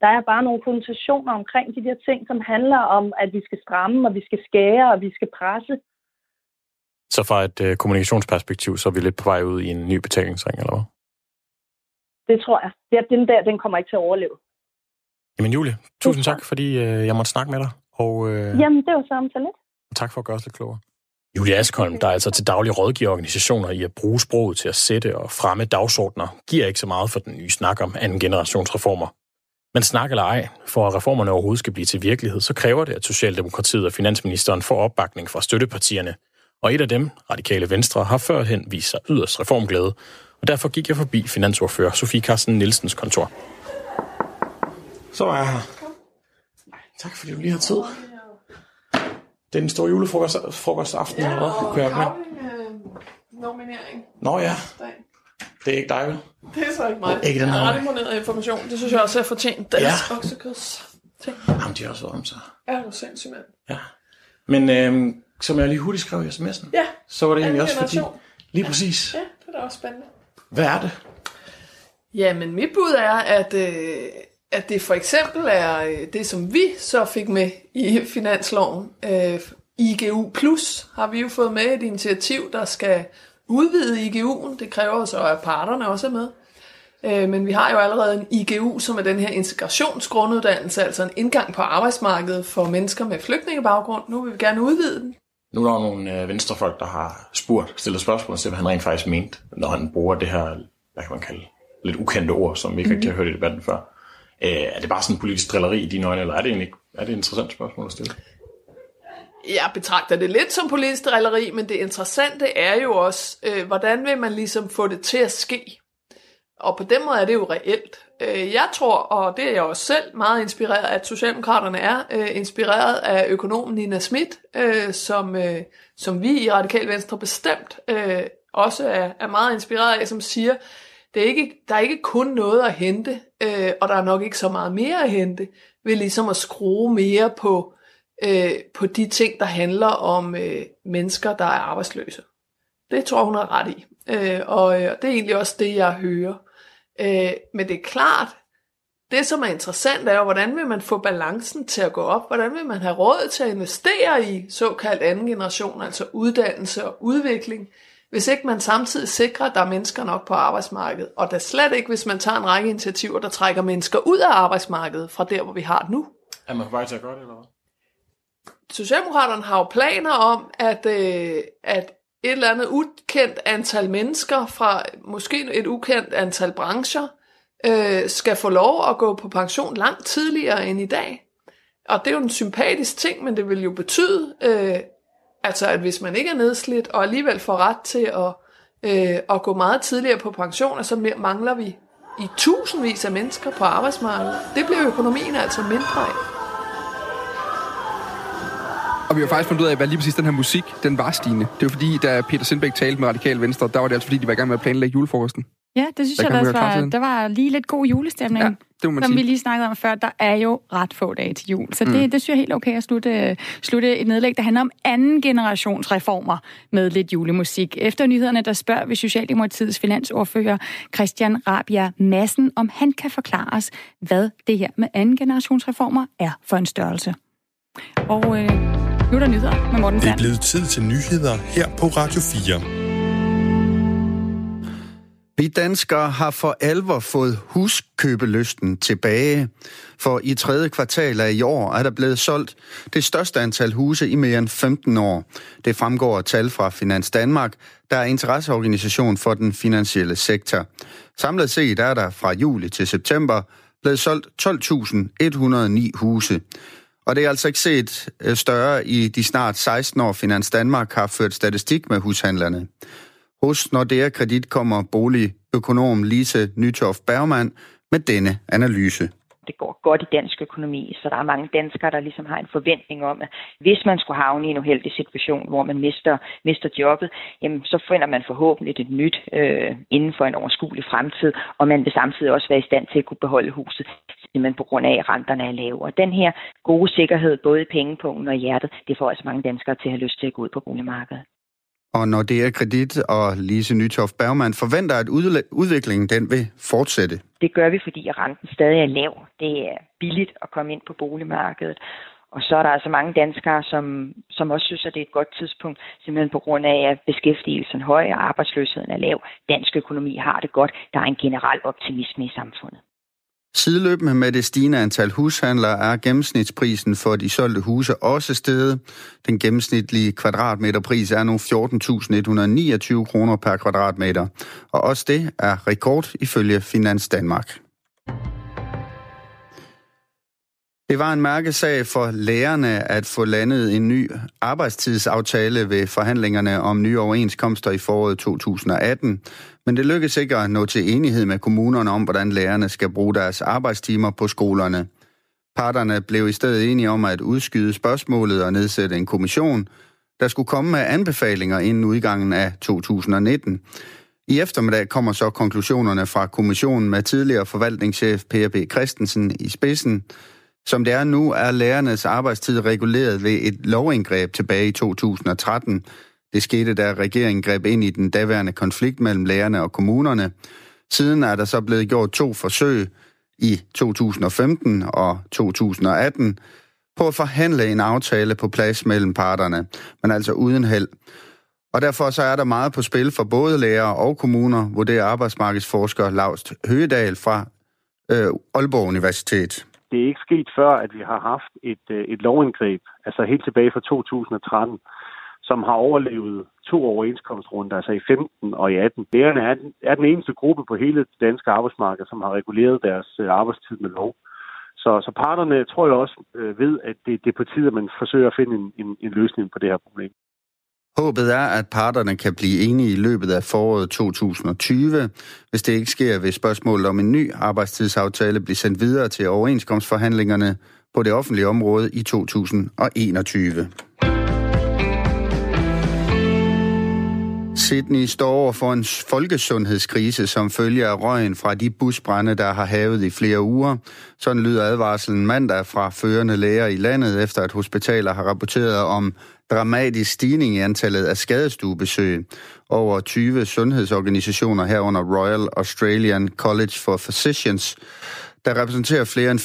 Der er bare nogle konnotationer omkring de der ting, som handler om, at vi skal stramme, og vi skal skære, og vi skal presse. Så fra et øh, kommunikationsperspektiv, så er vi lidt på vej ud i en ny betalingsring, eller hvad? Det tror jeg. Det, den der, den kommer ikke til at overleve. Jamen Julie, tusind tak, fordi øh, jeg måtte snakke med dig. Og, øh, Jamen, det var så lidt. Tak for at gøre os lidt klogere. Julie Askholm, der er altså til daglig rådgiver organisationer i at bruge sproget til at sætte og fremme dagsordner, giver ikke så meget for den nye snak om anden generationsreformer. Men snak eller ej, for at reformerne overhovedet skal blive til virkelighed, så kræver det, at Socialdemokratiet og Finansministeren får opbakning fra støttepartierne. Og et af dem, Radikale Venstre, har førhen vist sig yderst reformglæde, og derfor gik jeg forbi finansordfører Sofie Carsten Nielsens kontor. Så er jeg her. Tak fordi du lige har tid. Det er den store julefrokost frokostaften, ja, hvad? Kunne jeg med? Øh, nominering. Nå ja. Det er ikke dig, vel? Det er så ikke mig. Ikke den her. Ret imponeret information. Det synes jeg også er fortjent. Deres ja. oksekøds ting. Jamen, de har også været om sig. Ja, du sindssygt, mand. Ja. Men øhm, som jeg lige hurtigt skrev i sms'en, ja. så var det egentlig også fordi... Lige præcis. Ja, det er da også spændende. Hvad er det? Jamen, mit bud er, at, øh, at det for eksempel er øh, det, som vi så fik med i finansloven. Øh, IGU Plus har vi jo fået med et initiativ, der skal udvide IGU'en. Det kræver så, at parterne også er med. Øh, men vi har jo allerede en IGU, som er den her integrationsgrunduddannelse, altså en indgang på arbejdsmarkedet for mennesker med flygtningebaggrund. Nu vil vi gerne udvide den. Nu er der nogle øh, venstrefolk, der har spurgt, stillet spørgsmål til, hvad han rent faktisk mente, når han bruger det her, hvad kan man kalde, lidt ukendte ord, som vi ikke mm-hmm. rigtig har hørt i debatten før. Øh, er det bare sådan en politisk drilleri i dine øjne, eller er det egentlig er det et interessant spørgsmål at stille? Jeg betragter det lidt som politisk drilleri, men det interessante er jo også, øh, hvordan vil man ligesom få det til at ske? Og på den måde er det jo reelt. Øh, jeg tror, og det er jeg også selv meget inspireret af, at Socialdemokraterne er øh, inspireret af økonomen Nina Schmidt, øh, som, øh, som vi i Radikal Venstre bestemt øh, også er, er meget inspireret af, som siger, det er ikke, der er ikke kun noget at hente, øh, og der er nok ikke så meget mere at hente, ved ligesom at skrue mere på, øh, på de ting, der handler om øh, mennesker, der er arbejdsløse. Det tror hun har ret i. Øh, og øh, det er egentlig også det, jeg hører. Øh, men det er klart, det som er interessant er, hvordan vil man få balancen til at gå op? Hvordan vil man have råd til at investere i såkaldt anden generation, altså uddannelse og udvikling, hvis ikke man samtidig sikrer, at der er mennesker nok på arbejdsmarkedet. Og da slet ikke, hvis man tager en række initiativer, der trækker mennesker ud af arbejdsmarkedet fra der, hvor vi har det nu. Er man på vej til at gøre det, eller hvad? Socialdemokraterne har jo planer om, at, øh, at et eller andet ukendt antal mennesker fra måske et ukendt antal brancher øh, skal få lov at gå på pension langt tidligere end i dag. Og det er jo en sympatisk ting, men det vil jo betyde, øh, altså at hvis man ikke er nedslidt og alligevel får ret til at, øh, at gå meget tidligere på pension, så mangler vi i tusindvis af mennesker på arbejdsmarkedet. Det bliver økonomien altså mindre af. Og vi har faktisk fundet ud af, hvad lige præcis den her musik, den var stigende. Det var fordi, da Peter Sindbæk talte med Radikal Venstre, der var det altså fordi, de var i gang med at planlægge julefrokosten. Ja, det synes der jeg også var, der var lige lidt god julestemning, ja, det må som sige. vi lige snakkede om før. Der er jo ret få dage til jul, så det, mm. det synes jeg er helt okay at slutte, slutte et nedlæg, der handler om anden generations reformer med lidt julemusik. Efter nyhederne, der spørger vi Socialdemokratiets finansordfører Christian Rabia Massen, om han kan forklare os, hvad det her med anden generations reformer er for en størrelse. Og øh, nu er der nyheder med Morten Sand. Det er blevet tid til nyheder her på Radio 4. Vi danskere har for alvor fået huskøbelysten tilbage, for i tredje kvartal af i år er der blevet solgt det største antal huse i mere end 15 år. Det fremgår af tal fra Finans Danmark, der er interesseorganisation for den finansielle sektor. Samlet set er der fra juli til september blevet solgt 12.109 huse. Og det er altså ikke set øh, større i de snart 16 år Finans Danmark har ført statistik med hushandlerne. Hos Nordea Kredit kommer boligøkonom Lise Nytoff Bergmann med denne analyse det går godt i dansk økonomi, så der er mange danskere, der ligesom har en forventning om, at hvis man skulle havne i en uheldig situation, hvor man mister, mister jobbet, jamen, så finder man forhåbentlig et nyt øh, inden for en overskuelig fremtid, og man vil samtidig også være i stand til at kunne beholde huset, simpelthen på grund af, at renterne er lave. Og den her gode sikkerhed, både i pengepunkten og i hjertet, det får altså mange danskere til at have lyst til at gå ud på boligmarkedet. Og når det er kredit og Lise Nytoft Bergman forventer, at udviklingen den vil fortsætte. Det gør vi, fordi renten stadig er lav. Det er billigt at komme ind på boligmarkedet. Og så er der altså mange danskere, som, som også synes, at det er et godt tidspunkt, simpelthen på grund af, at beskæftigelsen er høj og arbejdsløsheden er lav. Dansk økonomi har det godt. Der er en generel optimisme i samfundet. Sideløbende med det stigende antal hushandlere er gennemsnitsprisen for de solgte huse også steget. Den gennemsnitlige kvadratmeterpris er nu 14.129 kroner per kvadratmeter. Og også det er rekord ifølge Finans Danmark. Det var en mærkesag for lærerne at få landet en ny arbejdstidsaftale ved forhandlingerne om nye overenskomster i foråret 2018. Men det lykkedes ikke at nå til enighed med kommunerne om, hvordan lærerne skal bruge deres arbejdstimer på skolerne. Parterne blev i stedet enige om at udskyde spørgsmålet og nedsætte en kommission, der skulle komme med anbefalinger inden udgangen af 2019. I eftermiddag kommer så konklusionerne fra kommissionen med tidligere forvaltningschef Per B. Christensen i spidsen, som det er nu, er lærernes arbejdstid reguleret ved et lovindgreb tilbage i 2013. Det skete, da regeringen greb ind i den daværende konflikt mellem lærerne og kommunerne. Siden er der så blevet gjort to forsøg i 2015 og 2018 på at forhandle en aftale på plads mellem parterne, men altså uden held. Og derfor så er der meget på spil for både lærere og kommuner, vurderer arbejdsmarkedsforsker Laust Høgedal fra øh, Aalborg Universitet det er ikke sket før, at vi har haft et, øh, et lovindgreb, altså helt tilbage fra 2013, som har overlevet to overenskomstrunder, altså i 15 og i 18. Lærerne er, er den eneste gruppe på hele det danske arbejdsmarked, som har reguleret deres øh, arbejdstid med lov. Så, så parterne tror jeg også øh, ved, at det, det er på tide, at man forsøger at finde en, en, en løsning på det her problem. Håbet er, at parterne kan blive enige i løbet af foråret 2020. Hvis det ikke sker, vil spørgsmålet om en ny arbejdstidsaftale blive sendt videre til overenskomstforhandlingerne på det offentlige område i 2021. Sydney står over for en folkesundhedskrise, som følger af røgen fra de busbrænde, der har havet i flere uger. Sådan lyder advarslen mandag fra førende læger i landet, efter at hospitaler har rapporteret om dramatisk stigning i antallet af skadestuebesøg. Over 20 sundhedsorganisationer herunder Royal Australian College for Physicians, der repræsenterer flere end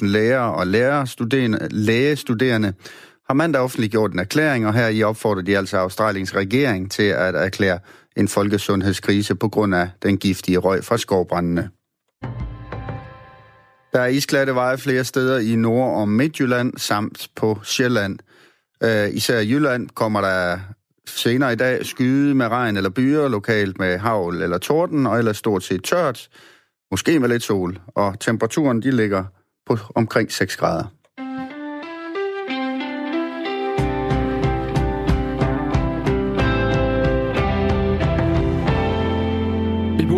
25.000 læger og lærerstuderende, lægestuderende, har mandag offentliggjort en erklæring, og her i opfordrer de altså Australiens regering til at erklære en folkesundhedskrise på grund af den giftige røg fra skovbrændene. Der er isglatte veje flere steder i Nord- og Midtjylland samt på Sjælland. Øh, især i Jylland kommer der senere i dag skyde med regn eller byer, lokalt med havl eller torden, og ellers stort set tørt, måske med lidt sol, og temperaturen de ligger på omkring 6 grader.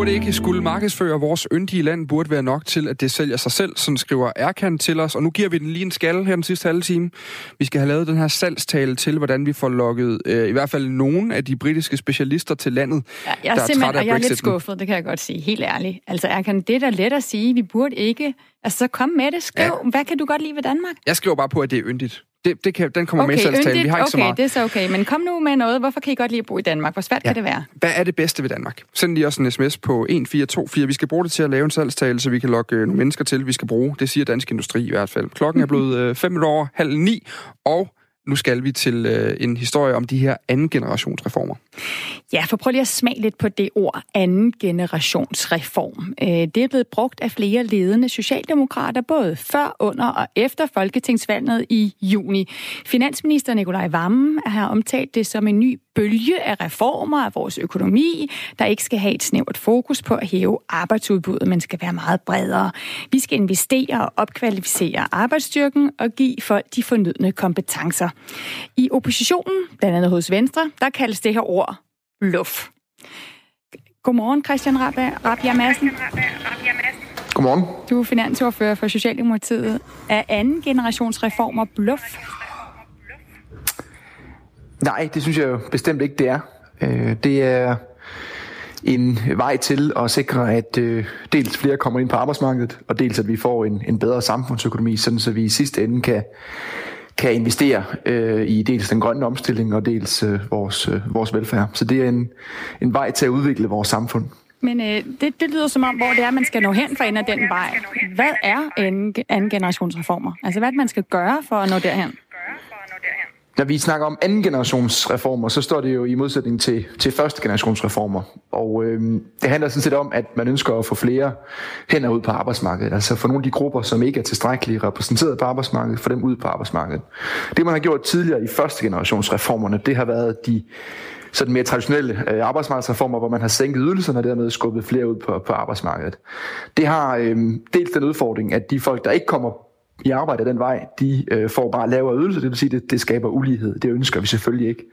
Burde ikke skulle markedsføre vores yndige land, burde være nok til, at det sælger sig selv, sådan skriver Erkan til os. Og nu giver vi den lige en skalle her den sidste halve time. Vi skal have lavet den her salgstale til, hvordan vi får lukket øh, i hvert fald nogle af de britiske specialister til landet, ja, jeg er der er simpelthen, og jeg er lidt skuffet, det kan jeg godt sige, helt ærligt. Altså Erkan, det er da let at sige, vi burde ikke... Altså så kom med det, skriv, ja. hvad kan du godt lide ved Danmark? Jeg skriver bare på, at det er yndigt. Det, det kan, den kommer okay, med salgstalen. Vi har ikke okay, så meget. det er så okay. Men kom nu med noget. Hvorfor kan I godt lide at bo i Danmark? Hvor svært ja. kan det være? Hvad er det bedste ved Danmark? Send lige også en sms på 1424. Vi skal bruge det til at lave en salgstale, så vi kan lokke nogle mennesker til, vi skal bruge. Det siger Dansk Industri i hvert fald. Klokken er blevet 5 minutter over halv ni, og nu skal vi til øh, en historie om de her anden generationsreformer. Ja, for prøv lige at smage lidt på det ord, anden generationsreform. Øh, det er blevet brugt af flere ledende socialdemokrater, både før, under og efter folketingsvalget i juni. Finansminister Nikolaj Vammen har omtalt det som en ny bølge af reformer af vores økonomi, der ikke skal have et snævert fokus på at hæve arbejdsudbuddet, men skal være meget bredere. Vi skal investere og opkvalificere arbejdsstyrken og give folk de fornødne kompetencer. I oppositionen, blandt andet hos Venstre, der kaldes det her ord bluff. Godmorgen, Christian Rabia Madsen. Godmorgen. Du er finansordfører for Socialdemokratiet. Er anden generations reformer bluff? Nej, det synes jeg jo bestemt ikke, det er. Øh, det er en vej til at sikre, at øh, dels flere kommer ind på arbejdsmarkedet, og dels at vi får en, en bedre samfundsøkonomi, sådan så vi i sidste ende kan, kan investere øh, i dels den grønne omstilling og dels øh, vores, øh, vores velfærd. Så det er en, en vej til at udvikle vores samfund. Men øh, det, det lyder som om, hvor det er, man skal nå hen for at den vej. Hvad er en anden generationsreformer? Altså hvad man skal gøre for at nå derhen? Når vi snakker om anden generations reformer, så står det jo i modsætning til, til første generations reformer. Og øh, det handler sådan set om, at man ønsker at få flere hænder ud på arbejdsmarkedet. Altså få nogle af de grupper, som ikke er tilstrækkeligt repræsenteret på arbejdsmarkedet, få dem ud på arbejdsmarkedet. Det man har gjort tidligere i første generations reformerne, det har været de sådan mere traditionelle øh, arbejdsmarkedsreformer, hvor man har sænket ydelserne og dermed skubbet flere ud på, på arbejdsmarkedet. Det har øh, dels den udfordring, at de folk, der ikke kommer i arbejde den vej, de øh, får bare lavere ydelser, det vil sige, det, det skaber ulighed. Det ønsker vi selvfølgelig ikke.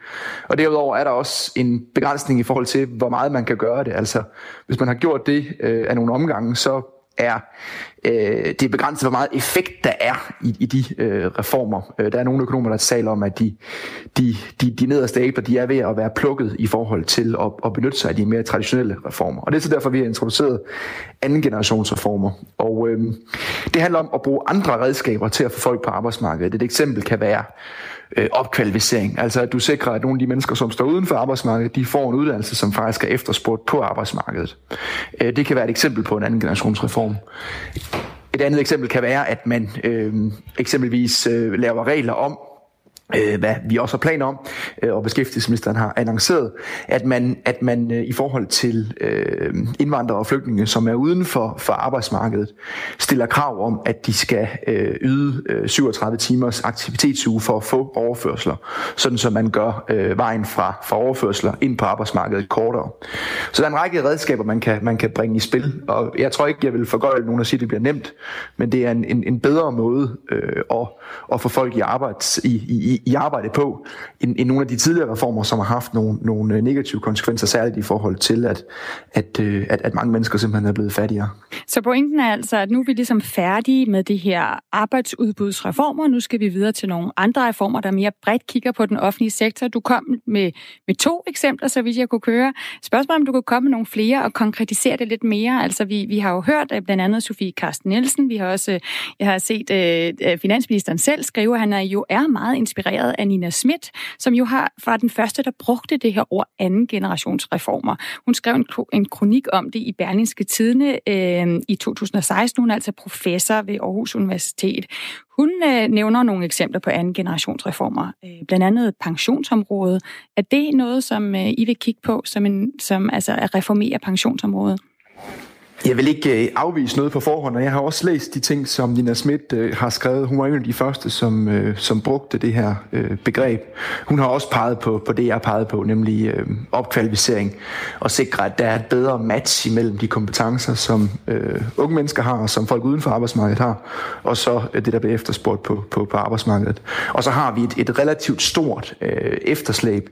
Og derudover er der også en begrænsning i forhold til, hvor meget man kan gøre det. Altså, hvis man har gjort det øh, af nogle omgange, så er øh, det er begrænset, hvor meget effekt der er i, i de øh, reformer. Øh, der er nogle økonomer, der taler om, at de, de, de, de nederste æbler, de er ved at være plukket i forhold til at, at benytte sig af de mere traditionelle reformer. Og det er så derfor, vi har introduceret anden generations reformer. Og øh, det handler om at bruge andre redskaber til at få folk på arbejdsmarkedet. Et eksempel kan være øh, opkvalificering. Altså at du sikrer, at nogle af de mennesker, som står uden for arbejdsmarkedet, de får en uddannelse, som faktisk er efterspurgt på arbejdsmarkedet. Øh, det kan være et eksempel på en anden generationsreform. Et andet eksempel kan være, at man øh, eksempelvis øh, laver regler om, øh, hvad vi også har planer om, øh, og beskæftigelsesministeren har annonceret, at man, at man øh, i forhold til øh, indvandrere og flygtninge, som er uden for, for arbejdsmarkedet, stiller krav om, at de skal øh, yde øh, 37 timers aktivitetsuge for at få overførsler, sådan som man gør øh, vejen fra, fra overførsler ind på arbejdsmarkedet kortere. Så der er en række redskaber, man kan, man kan bringe i spil, og jeg tror ikke, jeg vil forgøjle nogen at sige, at det bliver nemt, men det er en, en, en bedre måde øh, at, at få folk i arbejde i, i, i, i arbejde på, end, end nogle af de tidligere reformer, som har haft nogle, nogle øh, negative konsekvenser, særligt i forhold til, at, at, øh, at, at mange mennesker simpelthen er blevet fattigere. Så pointen er altså, at nu er vi ligesom færdige med de her arbejdsudbudsreformer. Nu skal vi videre til nogle andre reformer, der mere bredt kigger på den offentlige sektor. Du kom med, med to eksempler, så vidt jeg kunne køre. Spørgsmålet om du kunne komme med nogle flere og konkretisere det lidt mere. Altså, vi, vi har jo hørt blandt andet Sofie Karsten Nielsen. Vi har også, øh, jeg har set øh, finansministeren selv skrive, at han er jo er meget inspireret af Nina Schmidt, som jo har var den første, der brugte det her ord anden generations reformer. Hun skrev en, en kronik om det i Berlingske Tidene øh, i 2016. Hun er altså professor ved Aarhus Universitet. Hun øh, nævner nogle eksempler på anden generationsreformer, øh, blandt andet pensionsområdet. Er det noget, som øh, I vil kigge på, som, en, som altså at reformere pensionsområdet? Jeg vil ikke øh, afvise noget på forhånd, og jeg har også læst de ting, som Nina Schmidt øh, har skrevet. Hun var en af de første, som, øh, som brugte det her øh, begreb. Hun har også peget på, på det, jeg pegede på, nemlig øh, opkvalificering, og sikre, at der er et bedre match imellem de kompetencer, som øh, unge mennesker har, og som folk uden for arbejdsmarkedet har, og så øh, det, der bliver efterspurgt på, på, på arbejdsmarkedet. Og så har vi et, et relativt stort øh, efterslæb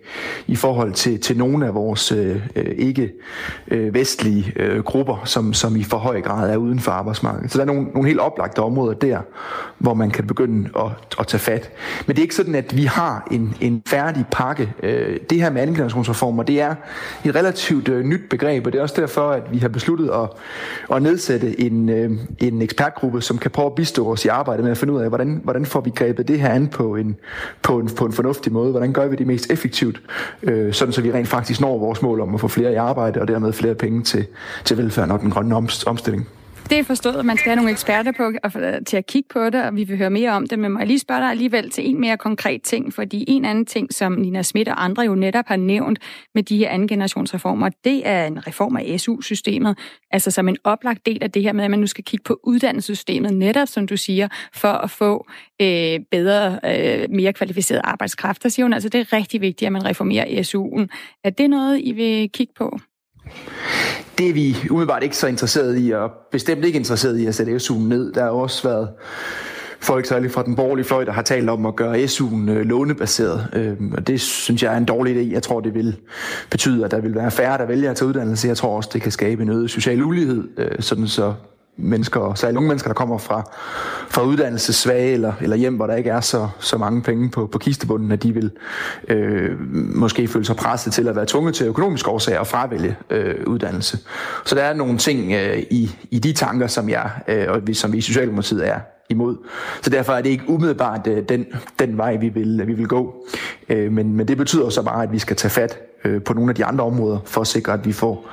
i forhold til, til nogle af vores øh, øh ikke-vestlige øh, øh, grupper, som som i for høj grad er uden for arbejdsmarkedet. Så der er nogle, nogle helt oplagte områder der, hvor man kan begynde at, at tage fat. Men det er ikke sådan, at vi har en, en færdig pakke. Øh, det her med andengenerationsreformer, det er et relativt øh, nyt begreb, og det er også derfor, at vi har besluttet at, at nedsætte en, øh, en ekspertgruppe, som kan prøve at bistå os i arbejdet med at finde ud af, hvordan, hvordan får vi grebet det her an på en, på en, på en fornuftig måde. Hvordan gør vi det mest effektivt, sådan så vi rent faktisk når vores mål om at få flere i arbejde, og dermed flere penge til, til velfærden og den grønne grønne omstilling. Det er forstået, at man skal have nogle eksperter på, øh, til at kigge på det, og vi vil høre mere om det. Men må jeg lige spørge dig alligevel til en mere konkret ting, fordi en anden ting, som Nina Schmidt og andre jo netop har nævnt med de her andengenerationsreformer, det er en reform af SU-systemet, altså som en oplagt del af det her med, at man nu skal kigge på uddannelsessystemet, netop som du siger, for at få øh, bedre, øh, mere kvalificeret arbejdskraft. Der siger hun altså, det er rigtig vigtigt, at man reformerer SU'en. Er det noget, I vil kigge på? Det er vi umiddelbart ikke så interesseret i, og bestemt ikke interesseret i at sætte SU'en ned. Der har også været folk, særligt fra den borgerlige fløj, der har talt om at gøre SU'en øh, lånebaseret. Øhm, og det synes jeg er en dårlig idé. Jeg tror, det vil betyde, at der vil være færre, der vælger at tage uddannelse. Jeg tror også, det kan skabe en øget social ulighed, øh, sådan så mennesker, særligt unge mennesker, der kommer fra, fra uddannelsessvage eller, eller hjem, hvor der ikke er så, så mange penge på, på kistebunden, at de vil øh, måske føle sig presset til at være tvunget til økonomiske årsager og fravælge øh, uddannelse. Så der er nogle ting øh, i, i de tanker, som jeg øh, og vi, som vi i Socialdemokratiet er imod. Så derfor er det ikke umiddelbart øh, den, den vej, vi vil, vi vil gå. Øh, men, men det betyder så bare, at vi skal tage fat øh, på nogle af de andre områder, for at sikre, at vi får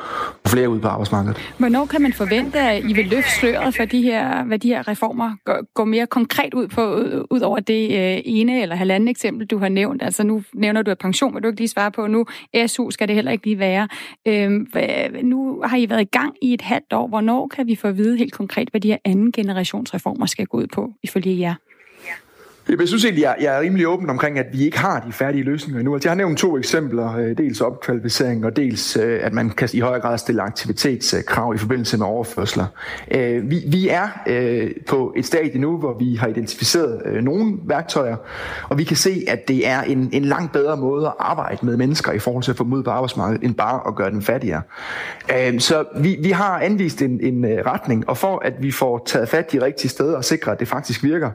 flere ud på arbejdsmarkedet. Hvornår kan man forvente, at I vil løfte sløret for de her, hvad de her reformer går, går mere konkret ud på, ud over det øh, ene eller halvanden eksempel, du har nævnt? Altså nu nævner du, at pension vil du ikke lige svare på nu. SU skal det heller ikke lige være. Øh, nu har I været i gang i et halvt år. Hvornår kan vi få at vide helt konkret, hvad de her anden generationsreformer skal gå ud på, ifølge jer? Jeg synes egentlig, jeg, jeg er rimelig åben omkring, at vi ikke har de færdige løsninger endnu. Altså, jeg har nævnt to eksempler. Øh, dels opkvalificering, og dels øh, at man kan i højere grad stille aktivitetskrav i forbindelse med overførsler. Øh, vi, vi er på et stadie nu, hvor vi har identificeret nogle værktøjer, og vi kan se, at det er en, en langt bedre måde at arbejde med mennesker i forhold til at få dem ud på arbejdsmarkedet, end bare at gøre dem fattigere. Så vi, vi har anvist en, en retning, og for at vi får taget fat de rigtige steder og sikre, at det faktisk virker,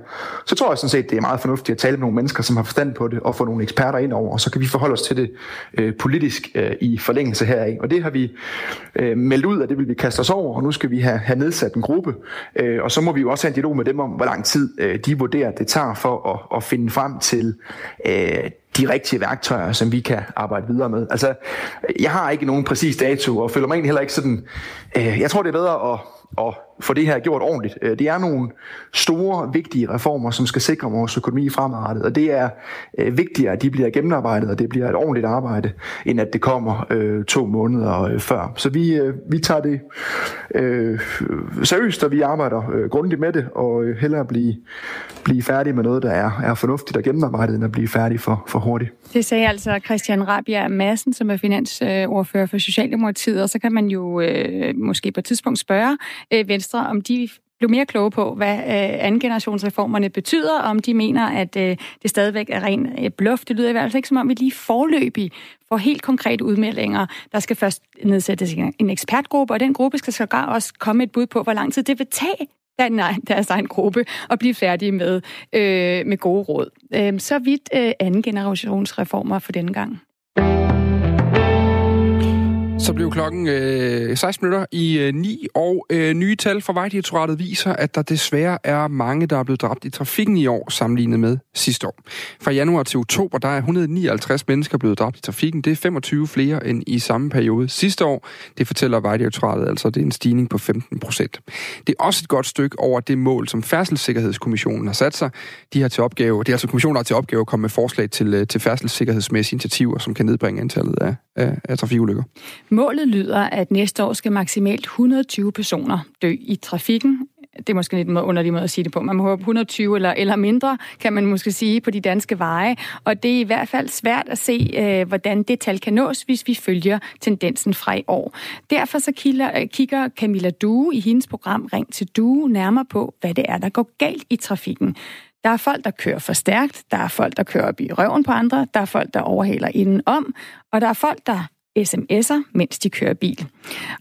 så tror jeg sådan set, det er meget fornuftigt at tale med nogle mennesker, som har forstand på det, og få nogle eksperter ind over, og så kan vi forholde os til det øh, politisk øh, i forlængelse heraf. Og det har vi øh, meldt ud, og det vil vi kaste os over, og nu skal vi have, have nedsat en gruppe, øh, og så må vi jo også have en dialog med dem om, hvor lang tid øh, de vurderer, det tager for at, at finde frem til øh, de rigtige værktøjer, som vi kan arbejde videre med. Altså, jeg har ikke nogen præcis dato, og føler mig egentlig heller ikke sådan... Øh, jeg tror, det er bedre at at for det her gjort ordentligt. Øh, det er nogle store, vigtige reformer, som skal sikre vores økonomi fremadrettet, og det er øh, vigtigere, at de bliver gennemarbejdet, og det bliver et ordentligt arbejde, end at det kommer øh, to måneder øh, før. Så vi, øh, vi tager det øh, seriøst, og vi arbejder øh, grundigt med det, og øh, hellere blive, blive færdige med noget, der er, er fornuftigt og gennemarbejdet, end at blive færdig for, for hurtigt. Det sagde altså Christian Rabia Madsen, som er finansordfører for Socialdemokratiet, og så kan man jo øh, måske på et tidspunkt spørge øh, Venstre, om de blev mere kloge på, hvad øh, anden generationsreformerne betyder, om de mener, at øh, det stadigvæk er ren øh, bluff. Det lyder i hvert fald ikke som om, vi lige forløbig får helt konkrete udmeldinger. Der skal først nedsættes en ekspertgruppe, og den gruppe skal så også komme et bud på, hvor lang tid det vil tage nej, deres egen gruppe og blive færdige med, øh, med gode råd. Øh, så vidt øh, anden generationsreformer for denne gang. Så blev klokken øh, 16 minutter i øh, 9, og øh, nye tal fra Vejdirektoratet viser, at der desværre er mange, der er blevet dræbt i trafikken i år, sammenlignet med sidste år. Fra januar til oktober, der er 159 mennesker blevet dræbt i trafikken. Det er 25 flere end i samme periode sidste år. Det fortæller Vejdirektoratet, altså det er en stigning på 15 procent. Det er også et godt stykke over det mål, som Færdselssikkerhedskommissionen har sat sig. De har til opgave, det er altså kommissionen, der har til opgave at komme med forslag til, øh, til færdselssikkerhedsmæssige initiativer, som kan nedbringe antallet af, af, af trafikulykker. Målet lyder, at næste år skal maksimalt 120 personer dø i trafikken. Det er måske lidt en underlig måde at sige det på. Man må håbe 120 eller, eller mindre, kan man måske sige, på de danske veje. Og det er i hvert fald svært at se, øh, hvordan det tal kan nås, hvis vi følger tendensen fra i år. Derfor så kigger, øh, kigger Camilla Due i hendes program Ring til Due nærmere på, hvad det er, der går galt i trafikken. Der er folk, der kører for stærkt, der er folk, der kører op i røven på andre, der er folk, der overhaler indenom, og der er folk, der sms'er, mens de kører bil.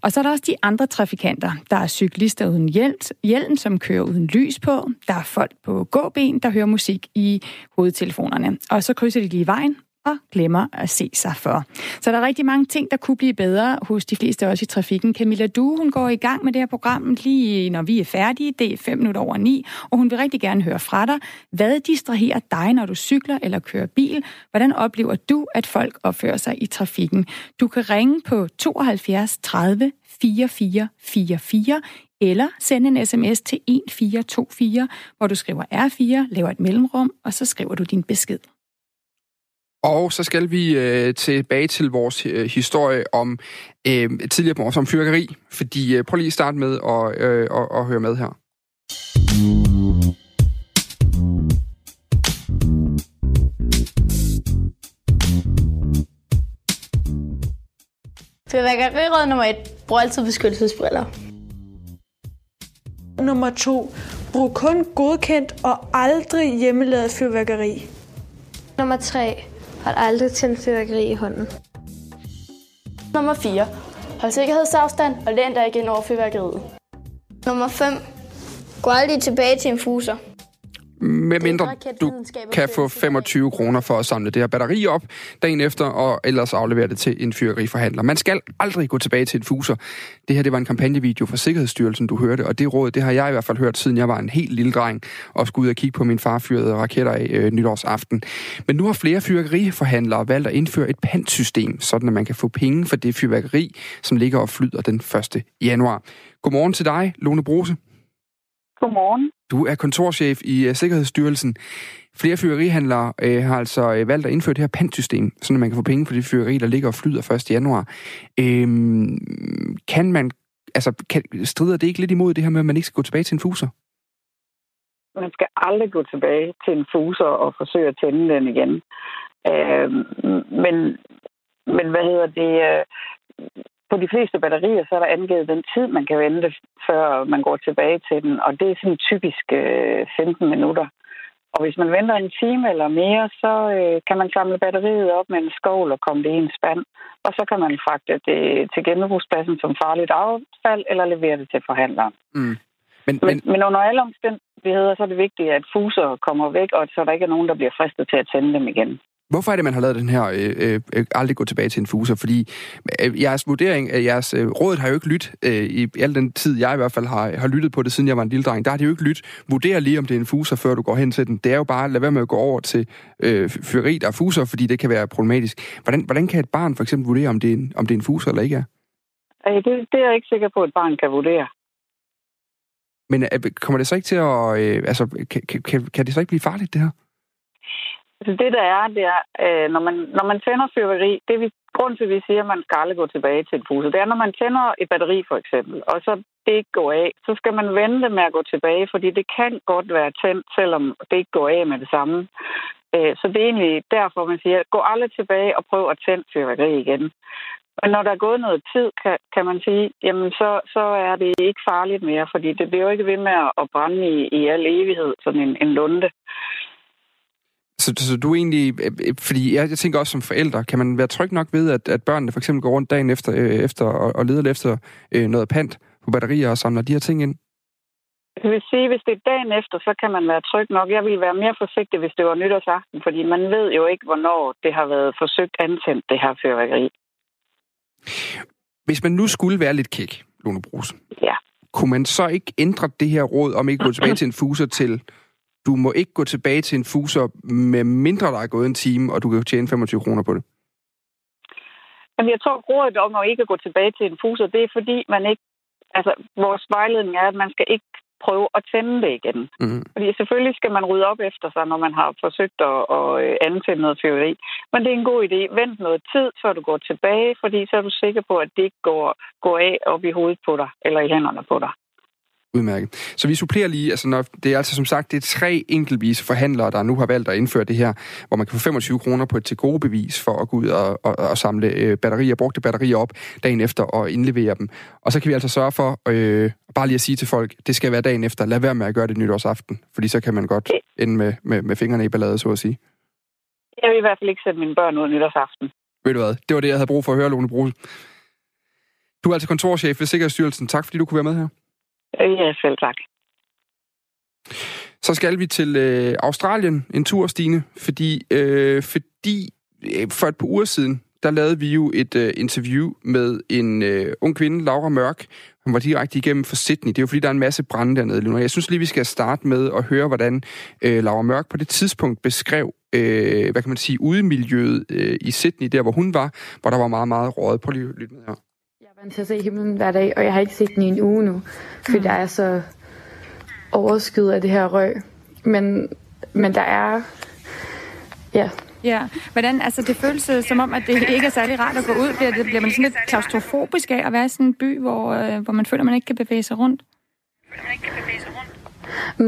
Og så er der også de andre trafikanter. Der er cyklister uden hjelm, som kører uden lys på. Der er folk på gåben, der hører musik i hovedtelefonerne. Og så krydser de lige vejen, og glemmer at se sig for. Så der er rigtig mange ting, der kunne blive bedre hos de fleste også i trafikken. Camilla Du, hun går i gang med det her program lige når vi er færdige. Det er fem minutter over ni, og hun vil rigtig gerne høre fra dig. Hvad distraherer dig, når du cykler eller kører bil? Hvordan oplever du, at folk opfører sig i trafikken? Du kan ringe på 72 30 44 44 eller sende en sms til 1424, hvor du skriver R4, laver et mellemrum, og så skriver du din besked. Og så skal vi øh, tilbage til vores øh, historie om øh, tidligere på som fyrkeri, fordi øh, prøv lige at starte med at, øh, at, at høre med her. Fyrværkeriråd nummer et. Brug altid beskyttelsesbriller. Nummer to. Brug kun godkendt og aldrig hjemmelavet fyrværkeri. Nummer 3. Hold aldrig tændt fyrværkeri i hånden. Nummer 4. Hold sikkerhedsafstand og læn dig igen over fyrværkeriet. Nummer 5. Gå aldrig tilbage til en fuser. Med mindre du kan få 25 kroner for at samle det her batteri op dagen efter, og ellers aflevere det til en fyrværkeriforhandler. Man skal aldrig gå tilbage til en fuser. Det her det var en kampagnevideo fra Sikkerhedsstyrelsen, du hørte, og det råd, det har jeg i hvert fald hørt, siden jeg var en helt lille dreng, og skulle ud og kigge på min far fyrede raketter af øh, nytårsaften. Men nu har flere fyrværkeriforhandlere valgt at indføre et pantsystem, sådan at man kan få penge for det fyrværkeri, som ligger og flyder den 1. januar. Godmorgen til dig, Lone Brose. Godmorgen. Du er kontorchef i uh, Sikkerhedsstyrelsen. Flere fyrerihandlere uh, øh, har altså uh, valgt at indføre det her pantsystem, så man kan få penge for det fyreri, der ligger og flyder 1. januar. Uh, kan man, altså, kan, strider det ikke lidt imod det her med, at man ikke skal gå tilbage til en fuser? Man skal aldrig gå tilbage til en fuser og forsøge at tænde den igen. Uh, men, men hvad hedder det? På de fleste batterier, så er der angivet den tid, man kan vente, før man går tilbage til den. Og det er sådan typisk øh, 15 minutter. Og hvis man venter en time eller mere, så øh, kan man samle batteriet op med en skovl og komme det i en spand. Og så kan man fragte det til genbrugspladsen som farligt affald, eller levere det til forhandleren. Mm. Men, men... Men, men under alle omstændigheder, så er det vigtigt, at fuser kommer væk, og så der ikke er nogen, der bliver fristet til at tænde dem igen. Hvorfor er det, man har lavet den her øh, øh, øh, aldrig gå tilbage til en fuser? Fordi øh, jeres vurdering, øh, jeres øh, råd har jo ikke lyttet øh, i al den tid, jeg i hvert fald har, har lyttet på det, siden jeg var en lille dreng. Der har det jo ikke lyttet. Vurder lige, om det er en fuser, før du går hen til den. Det er jo bare at lade være med at gå over til øh, fyreri, der er fuser, fordi det kan være problematisk. Hvordan, hvordan kan et barn for eksempel vurdere, om det er en, om det er en fuser eller ikke er? Det, det er jeg ikke sikker på, at et barn kan vurdere. Men øh, kommer det så ikke til at... Øh, altså, kan, kan, kan det så ikke blive farligt, det her? Altså det, der er, det er, øh, når, man, når man tænder fyrværkeri, det er vi, grund til, at vi siger, at man skal aldrig gå tilbage til en pose. Det er, når man tænder et batteri for eksempel, og så det ikke går af, så skal man vente med at gå tilbage, fordi det kan godt være tændt, selvom det ikke går af med det samme. Øh, så det er egentlig derfor, man siger, gå aldrig tilbage og prøv at tænde fyrværkeri igen. Men når der er gået noget tid, kan, kan man sige, jamen så, så er det ikke farligt mere, fordi det bliver jo ikke ved med at brænde i, i al evighed, sådan en, en lunde. Så, så du egentlig, øh, øh, fordi jeg, jeg tænker også som forældre, kan man være tryg nok ved, at, at børnene for eksempel går rundt dagen efter, øh, efter og, og leder efter øh, noget pant på batterier og samler de her ting ind? Det vil sige, hvis det er dagen efter, så kan man være tryg nok. Jeg vil være mere forsigtig, hvis det var nytårsaften, fordi man ved jo ikke, hvornår det har været forsøgt antændt, det her fyrværkeri. Hvis man nu skulle være lidt kæk, Lone Brugs, ja. kunne man så ikke ændre det her råd om ikke at gå tilbage til en fuser til, du må ikke gå tilbage til en fuser, med mindre der er gået en time, og du kan tjene 25 kroner på det? Jamen, jeg tror, rådet om at ikke gå tilbage til en fuser, det er fordi, man ikke... Altså, vores vejledning er, at man skal ikke prøve at tænde det igen. Mm. Fordi selvfølgelig skal man rydde op efter sig, når man har forsøgt at, at øh, antænde noget fyrværkeri. Men det er en god idé. Vent noget tid, før du går tilbage, fordi så er du sikker på, at det ikke går, går af op i hovedet på dig, eller i hænderne på dig. Udmærket. Så vi supplerer lige, altså når, det er altså som sagt, det er tre enkeltvis forhandlere, der nu har valgt at indføre det her, hvor man kan få 25 kroner på et til gode bevis for at gå ud og, og, og samle øh, batterier, brugte batterier op dagen efter og indlevere dem. Og så kan vi altså sørge for, øh, bare lige at sige til folk, det skal være dagen efter, lad være med at gøre det nytårsaften, fordi så kan man godt ende med, med, med fingrene i ballade, så at sige. Jeg vil i hvert fald ikke sætte mine børn ud nytårsaften. Ved du hvad, det var det, jeg havde brug for at høre, Lone Bruse. Du er altså kontorchef ved Sikkerhedsstyrelsen. Tak fordi du kunne være med her. Øh, ja, selv tak. Så skal vi til øh, Australien en tur, Stine, fordi, øh, fordi øh, for et par uger siden, der lavede vi jo et øh, interview med en øh, ung kvinde, Laura Mørk. Hun var direkte igennem for Sydney. Det er jo fordi, der er en masse brænde dernede nu. Jeg synes lige, vi skal starte med at høre, hvordan øh, Laura Mørk på det tidspunkt beskrev, øh, hvad kan man sige, udemiljøet øh, i Sydney, der hvor hun var, hvor der var meget, meget råd. Prøv lige at lytte med her vant til at se himlen hver dag, og jeg har ikke set den i en uge nu, fordi mm. der er så overskyet af det her røg. Men, men der er... Ja. Ja, hvordan, altså det føles som om, at det ikke er særlig rart at gå ud. Bliver, det, bliver man sådan lidt klaustrofobisk af at være i sådan en by, hvor, øh, hvor man føler, at man ikke kan bevæge sig rundt?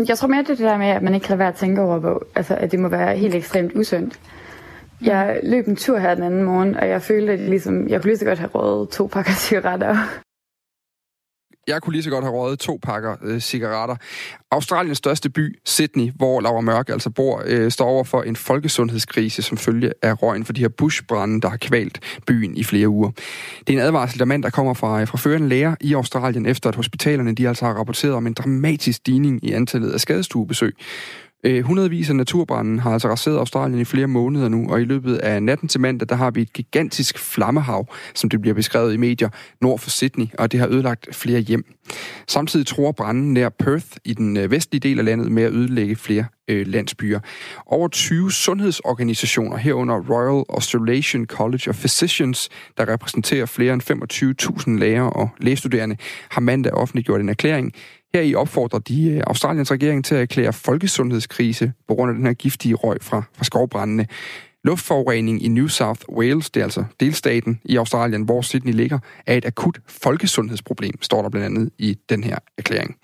Jeg tror mere, det er det der med, at man ikke kan være at tænke over, hvor, altså, at det må være helt ekstremt usundt. Jeg løb en tur her den anden morgen, og jeg følte, at jeg, ligesom, jeg kunne lige så godt have røget to pakker cigaretter. Jeg kunne lige så godt have røget to pakker øh, cigaretter. Australiens største by, Sydney, hvor Laura Mørk altså bor, øh, står over for en folkesundhedskrise som følge af røgen for de her bushbrænde, der har kvalt byen i flere uger. Det er en advarsel, der mand, der kommer fra, øh, fra førende læger i Australien, efter at hospitalerne de altså har rapporteret om en dramatisk stigning i antallet af skadestuebesøg. Øh, hundredvis af naturbranden har altså raseret Australien i flere måneder nu, og i løbet af natten til mandag, der har vi et gigantisk flammehav, som det bliver beskrevet i medier, nord for Sydney, og det har ødelagt flere hjem. Samtidig tror branden nær Perth i den øh, vestlige del af landet med at ødelægge flere øh, landsbyer. Over 20 sundhedsorganisationer herunder Royal Australian College of Physicians, der repræsenterer flere end 25.000 læger og lægestuderende, har mandag offentliggjort en erklæring, her i opfordrer de øh, Australiens regering til at erklære folkesundhedskrise på grund af den her giftige røg fra, fra skovbrændene. Luftforurening i New South Wales, det er altså delstaten i Australien, hvor Sydney ligger, er et akut folkesundhedsproblem, står der blandt andet i den her erklæring.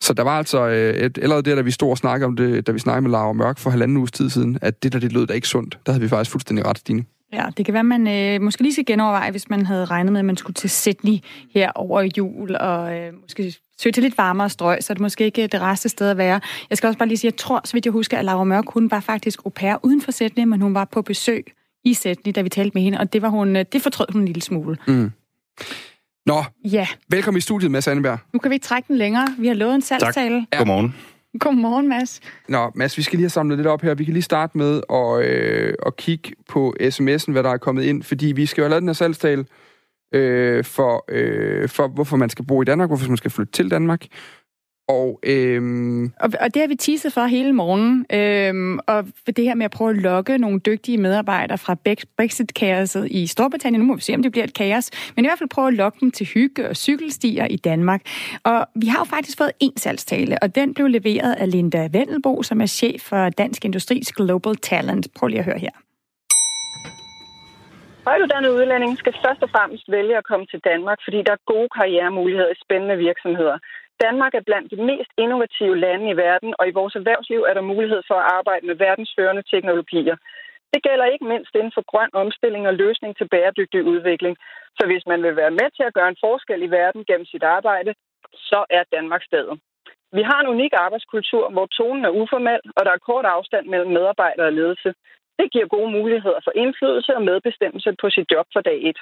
Så der var altså øh, et, allerede der, da vi stod og snakkede om det, da vi snakkede med Laura Mørk for halvanden uges tid siden, at det der, det lød da ikke sundt. Der havde vi faktisk fuldstændig ret, Stine. Ja, det kan være, man øh, måske lige skal genoverveje, hvis man havde regnet med, at man skulle til Sydney her over jul, og øh, måske søge til lidt varmere strøg, så er det måske ikke det rette sted at være. Jeg skal også bare lige sige, at jeg tror, så vidt jeg husker, at Laura Mørk, hun var faktisk au pair uden for Sydney, men hun var på besøg i Sydney, da vi talte med hende, og det, var hun, øh, det fortrød hun en lille smule. Mm. Nå, ja. velkommen i studiet, Mads Anneberg. Nu kan vi ikke trække den længere. Vi har lovet en salgstale. Tak. Godmorgen. Godmorgen, Mads. Nå, Mads, vi skal lige have samlet lidt op her. Vi kan lige starte med at, øh, at kigge på sms'en, hvad der er kommet ind, fordi vi skal jo have lavet den her salgstal øh, for, øh, for, hvorfor man skal bo i Danmark, hvorfor man skal flytte til Danmark. Og, øhm... og, og det har vi teaset for hele morgen. Øhm, og det her med at prøve at lokke nogle dygtige medarbejdere fra Brexit-kaoset i Storbritannien. Nu må vi se, om det bliver et kaos. Men i hvert fald prøve at lokke dem til hygge og cykelstier i Danmark. Og vi har jo faktisk fået en salgstale, og den blev leveret af Linda Vendelbo, som er chef for Dansk Industris Global Talent. Prøv lige at høre her. Højtuddannede udlændinge skal først og fremmest vælge at komme til Danmark, fordi der er gode karrieremuligheder i spændende virksomheder. Danmark er blandt de mest innovative lande i verden, og i vores erhvervsliv er der mulighed for at arbejde med verdensførende teknologier. Det gælder ikke mindst inden for grøn omstilling og løsning til bæredygtig udvikling. Så hvis man vil være med til at gøre en forskel i verden gennem sit arbejde, så er Danmark stedet. Vi har en unik arbejdskultur, hvor tonen er uformel, og der er kort afstand mellem medarbejdere og ledelse. Det giver gode muligheder for indflydelse og medbestemmelse på sit job fra dag et.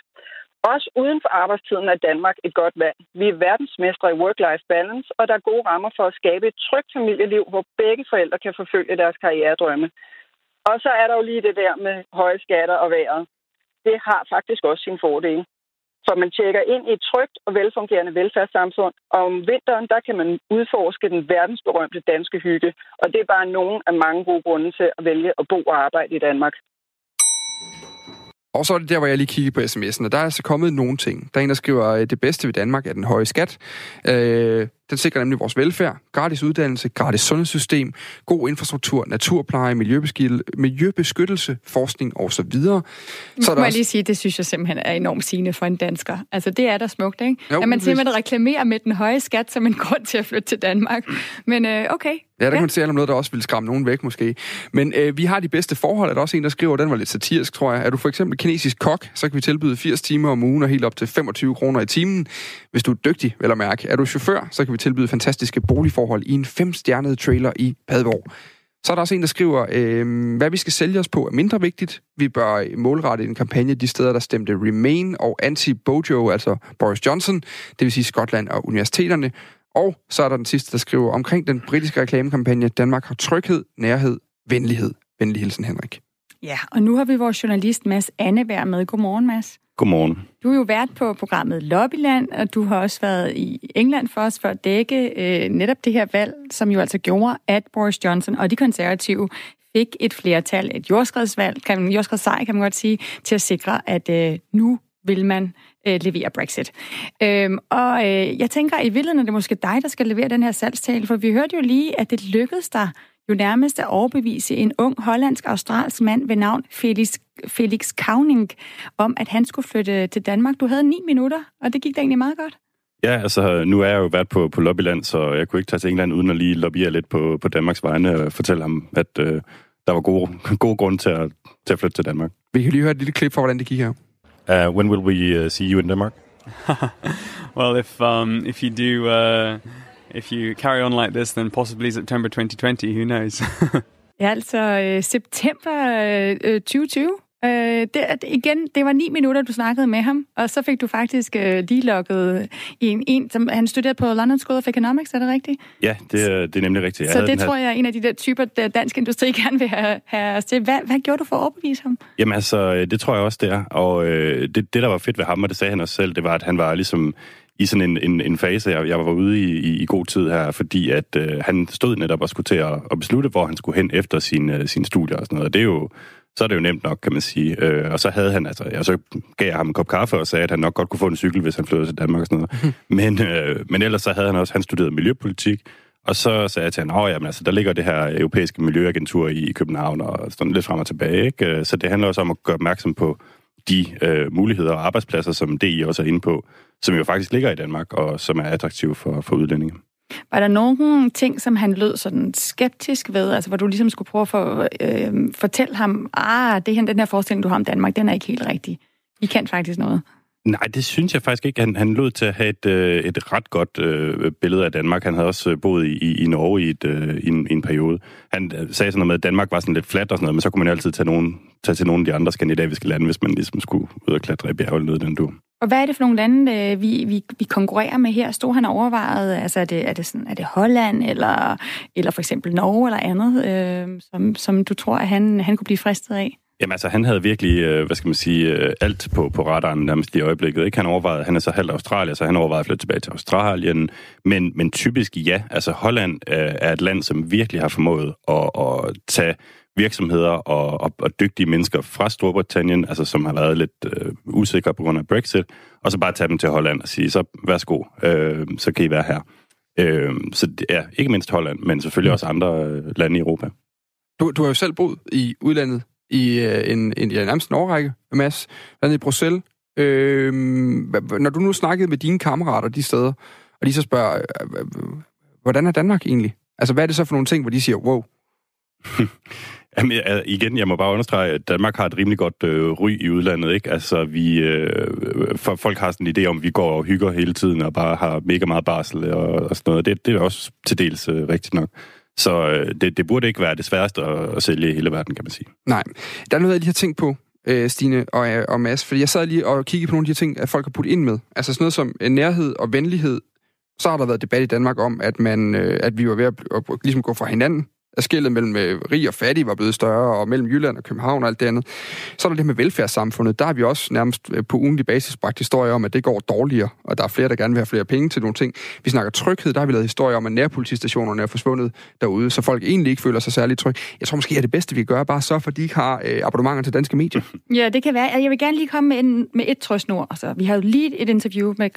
Også uden for arbejdstiden er Danmark et godt valg. Vi er verdensmestre i work-life balance, og der er gode rammer for at skabe et trygt familieliv, hvor begge forældre kan forfølge deres karrieredrømme. Og så er der jo lige det der med høje skatter og vejret. Det har faktisk også sin fordel. For man tjekker ind i et trygt og velfungerende velfærdssamfund, og om vinteren, der kan man udforske den verdensberømte danske hygge. Og det er bare nogle af mange gode grunde til at vælge at bo og arbejde i Danmark. Og så er det der, hvor jeg lige kigger på sms'en, og der er så kommet nogle ting. Der er en, der skriver, at det bedste ved Danmark er den høje skat. Øh, den sikrer nemlig vores velfærd, gratis uddannelse, gratis sundhedssystem, god infrastruktur, naturpleje, miljøbeskyttelse, forskning osv. Så, så må jeg lige sige, det synes jeg simpelthen er enormt sigende for en dansker. Altså det er da smukt, ikke? Jo, at man simpelthen reklamerer med den høje skat som en grund til at flytte til Danmark. Men øh, okay, Ja, der kan man se om noget, der også vil skræmme nogen væk måske. Men øh, vi har de bedste forhold. Er der også en, der skriver, den var lidt satirisk, tror jeg. Er du for eksempel kinesisk kok, så kan vi tilbyde 80 timer om ugen og helt op til 25 kroner i timen. Hvis du er dygtig, vel at mærke. Er du chauffør, så kan vi tilbyde fantastiske boligforhold i en femstjernet trailer i Padborg. Så er der også en, der skriver, øh, hvad vi skal sælge os på er mindre vigtigt. Vi bør øh, målrette en kampagne de steder, der stemte Remain og anti-Bojo, altså Boris Johnson, det vil sige Skotland og universiteterne. Og så er der den sidste, der skriver omkring den britiske reklamekampagne, Danmark har tryghed, nærhed, venlighed. Venlig hilsen, Henrik. Ja, og nu har vi vores journalist Mads Anneberg med. Godmorgen, Mads. Godmorgen. Du er jo vært på programmet Lobbyland, og du har også været i England for os for at dække øh, netop det her valg, som jo altså gjorde, at Boris Johnson og de konservative fik et flertal, et jordskredsvalg, kan man, jordskredssejr kan man godt sige, til at sikre, at øh, nu vil man øh, levere Brexit. Øhm, og øh, jeg tænker, i virkeligheden er det måske dig, der skal levere den her salgstale, for vi hørte jo lige, at det lykkedes dig jo nærmest at overbevise en ung hollandsk-australsk mand ved navn Felix, Felix Kauning om, at han skulle flytte til Danmark. Du havde ni minutter, og det gik da egentlig meget godt. Ja, altså nu er jeg jo været på, på lobbyland, så jeg kunne ikke tage til England uden at lige lobbyere lidt på, på Danmarks vegne og fortælle ham, at øh, der var gode, gode grunde til at, til at flytte til Danmark. Vi kan lige høre et lille klip for, hvordan det gik her. Uh, when will we uh, see you in Denmark? well, if um, if you do, uh, if you carry on like this, then possibly September 2020. Who knows? ja, altså øh, september øh, øh 2020. Øh, det, igen, det var ni minutter, du snakkede med ham, og så fik du faktisk øh, lige lukket i en, en, som han studerede på London School of Economics, er det rigtigt? Ja, det, det er nemlig rigtigt. Jeg så det tror her... jeg er en af de der typer, der dansk industri gerne vil have, have os til. Hvad, hvad gjorde du for at overbevise ham? Jamen altså, det tror jeg også, det er. Og øh, det, det, der var fedt ved ham, og det sagde han også selv, det var, at han var ligesom i sådan en, en, en fase, jeg, jeg var ude i, i, i god tid her, fordi at øh, han stod netop og skulle til at, at beslutte, hvor han skulle hen efter sin, øh, sin studier og sådan noget. Og det er jo så er det jo nemt nok, kan man sige. Øh, og så havde han, altså, jeg så gav jeg ham en kop kaffe og sagde, at han nok godt kunne få en cykel, hvis han flyttede til Danmark og sådan noget. men, øh, men ellers så havde han også, han studeret miljøpolitik, og så sagde jeg til ham, at altså, der ligger det her europæiske miljøagentur i København, og sådan lidt frem og tilbage. Ikke? Øh, så det handler også om at gøre opmærksom på de øh, muligheder og arbejdspladser, som DI også er inde på, som jo faktisk ligger i Danmark, og som er attraktive for, for udlændinge. Var der nogle ting, som han lød sådan skeptisk ved, altså hvor du ligesom skulle prøve at for, øh, fortælle ham, ah, det her, den her forestilling, du har om Danmark, den er ikke helt rigtig. I kan faktisk noget. Nej, det synes jeg faktisk ikke. Han, han lød til at have et, øh, et ret godt øh, billede af Danmark. Han havde også øh, boet i, i Norge i, et, øh, i, en, i en periode. Han øh, sagde sådan noget med, at Danmark var sådan lidt fladt og sådan noget, men så kunne man jo altid tage, nogen, tage til nogle af de andre skandinaviske lande, hvis man ligesom skulle ud og klatre i bjerget eller den du. Og hvad er det for nogle lande, øh, vi, vi, vi konkurrerer med her? Stod han overvejet, altså er det, er det, sådan, er det Holland, eller, eller for eksempel Norge eller andet, øh, som, som du tror, at han, han kunne blive fristet af? Jamen altså, han havde virkelig, øh, hvad skal man sige, øh, alt på, på radaren nærmest i øjeblikket. Ikke? Han overvejede, han er så halvt Australien, så han overvejede at flytte tilbage til Australien. Men, men typisk ja, altså Holland er et land, som virkelig har formået at, at tage virksomheder og, og, og dygtige mennesker fra Storbritannien, altså som har været lidt øh, usikre på grund af Brexit, og så bare tage dem til Holland og sige, så værsgo, øh, så kan I være her. Øh, så er ikke mindst Holland, men selvfølgelig også andre øh, lande i Europa. Du, du har jo selv boet i udlandet i øh, en, en, ja, nærmest en årrække, Mads, blandt i Bruxelles. Øh, når du nu snakkede med dine kammerater de steder, og de så spørger, øh, hvordan er Danmark egentlig? Altså, hvad er det så for nogle ting, hvor de siger, wow, Jamen, igen, jeg må bare understrege, at Danmark har et rimelig godt øh, ry i udlandet, ikke? Altså, vi, øh, for, folk har sådan en idé om, at vi går og hygger hele tiden og bare har mega meget barsel og, og sådan noget. Det, det er også til dels øh, rigtigt nok. Så øh, det, det burde ikke være det sværeste at, at sælge i hele verden, kan man sige. Nej. Der er noget, jeg lige har tænkt på, øh, Stine og, øh, og Mads, fordi jeg sad lige og kiggede på nogle af de her ting, at folk har puttet ind med. Altså sådan noget som øh, nærhed og venlighed. Så har der været debat i Danmark om, at, man, øh, at vi var ved at, at, at ligesom gå fra hinanden. At skillet mellem øh, rig og fattig var blevet større, og mellem Jylland og København og alt det andet. Så er der det med velfærdssamfundet. Der har vi også nærmest øh, på ugenlig basis bragt historier om, at det går dårligere, og der er flere, der gerne vil have flere penge til nogle ting. Vi snakker tryghed, der har vi lavet historier om, at nærpolitistationerne er forsvundet derude, så folk egentlig ikke føler sig særlig trygge. Jeg tror måske, at det bedste, vi kan gøre, bare så, for de ikke har øh, abonnementer til danske medier. Ja, det kan være. Altså, jeg vil gerne lige komme med, en, med et trøstnord. Altså, vi har jo lige et interview med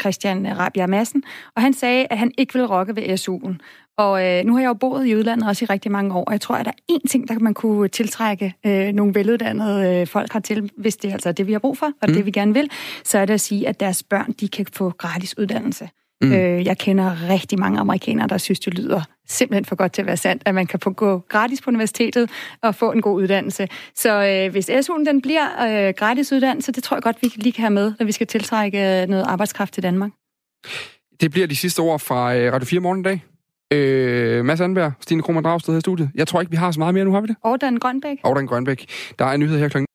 Christian Rabia Madsen, og han sagde, at han ikke vil rokke ved SU'en. Og øh, nu har jeg jo boet i udlandet også i rigtig mange år, og jeg tror, at der er én ting, der man kunne tiltrække øh, nogle veluddannede øh, folk hertil, hvis det er altså det, vi har brug for, og mm. det, vi gerne vil, så er det at sige, at deres børn, de kan få gratis uddannelse. Mm. Øh, jeg kender rigtig mange amerikanere, der synes, det lyder simpelthen for godt til at være sandt, at man kan få gå gratis på universitetet og få en god uddannelse. Så øh, hvis SU'en den bliver øh, gratis uddannelse, det tror jeg godt, vi lige kan have med, når vi skal tiltrække øh, noget arbejdskraft til Danmark. Det bliver de sidste ord fra øh, Radio 4 morgen i dag. Øh, Mads Anberg, Stine Krohmann Dragsted her i studiet. Jeg tror ikke, vi har så meget mere nu, har vi det? Og Dan Grønbæk. Og Dan Grønbæk. Der er en nyhed her kl.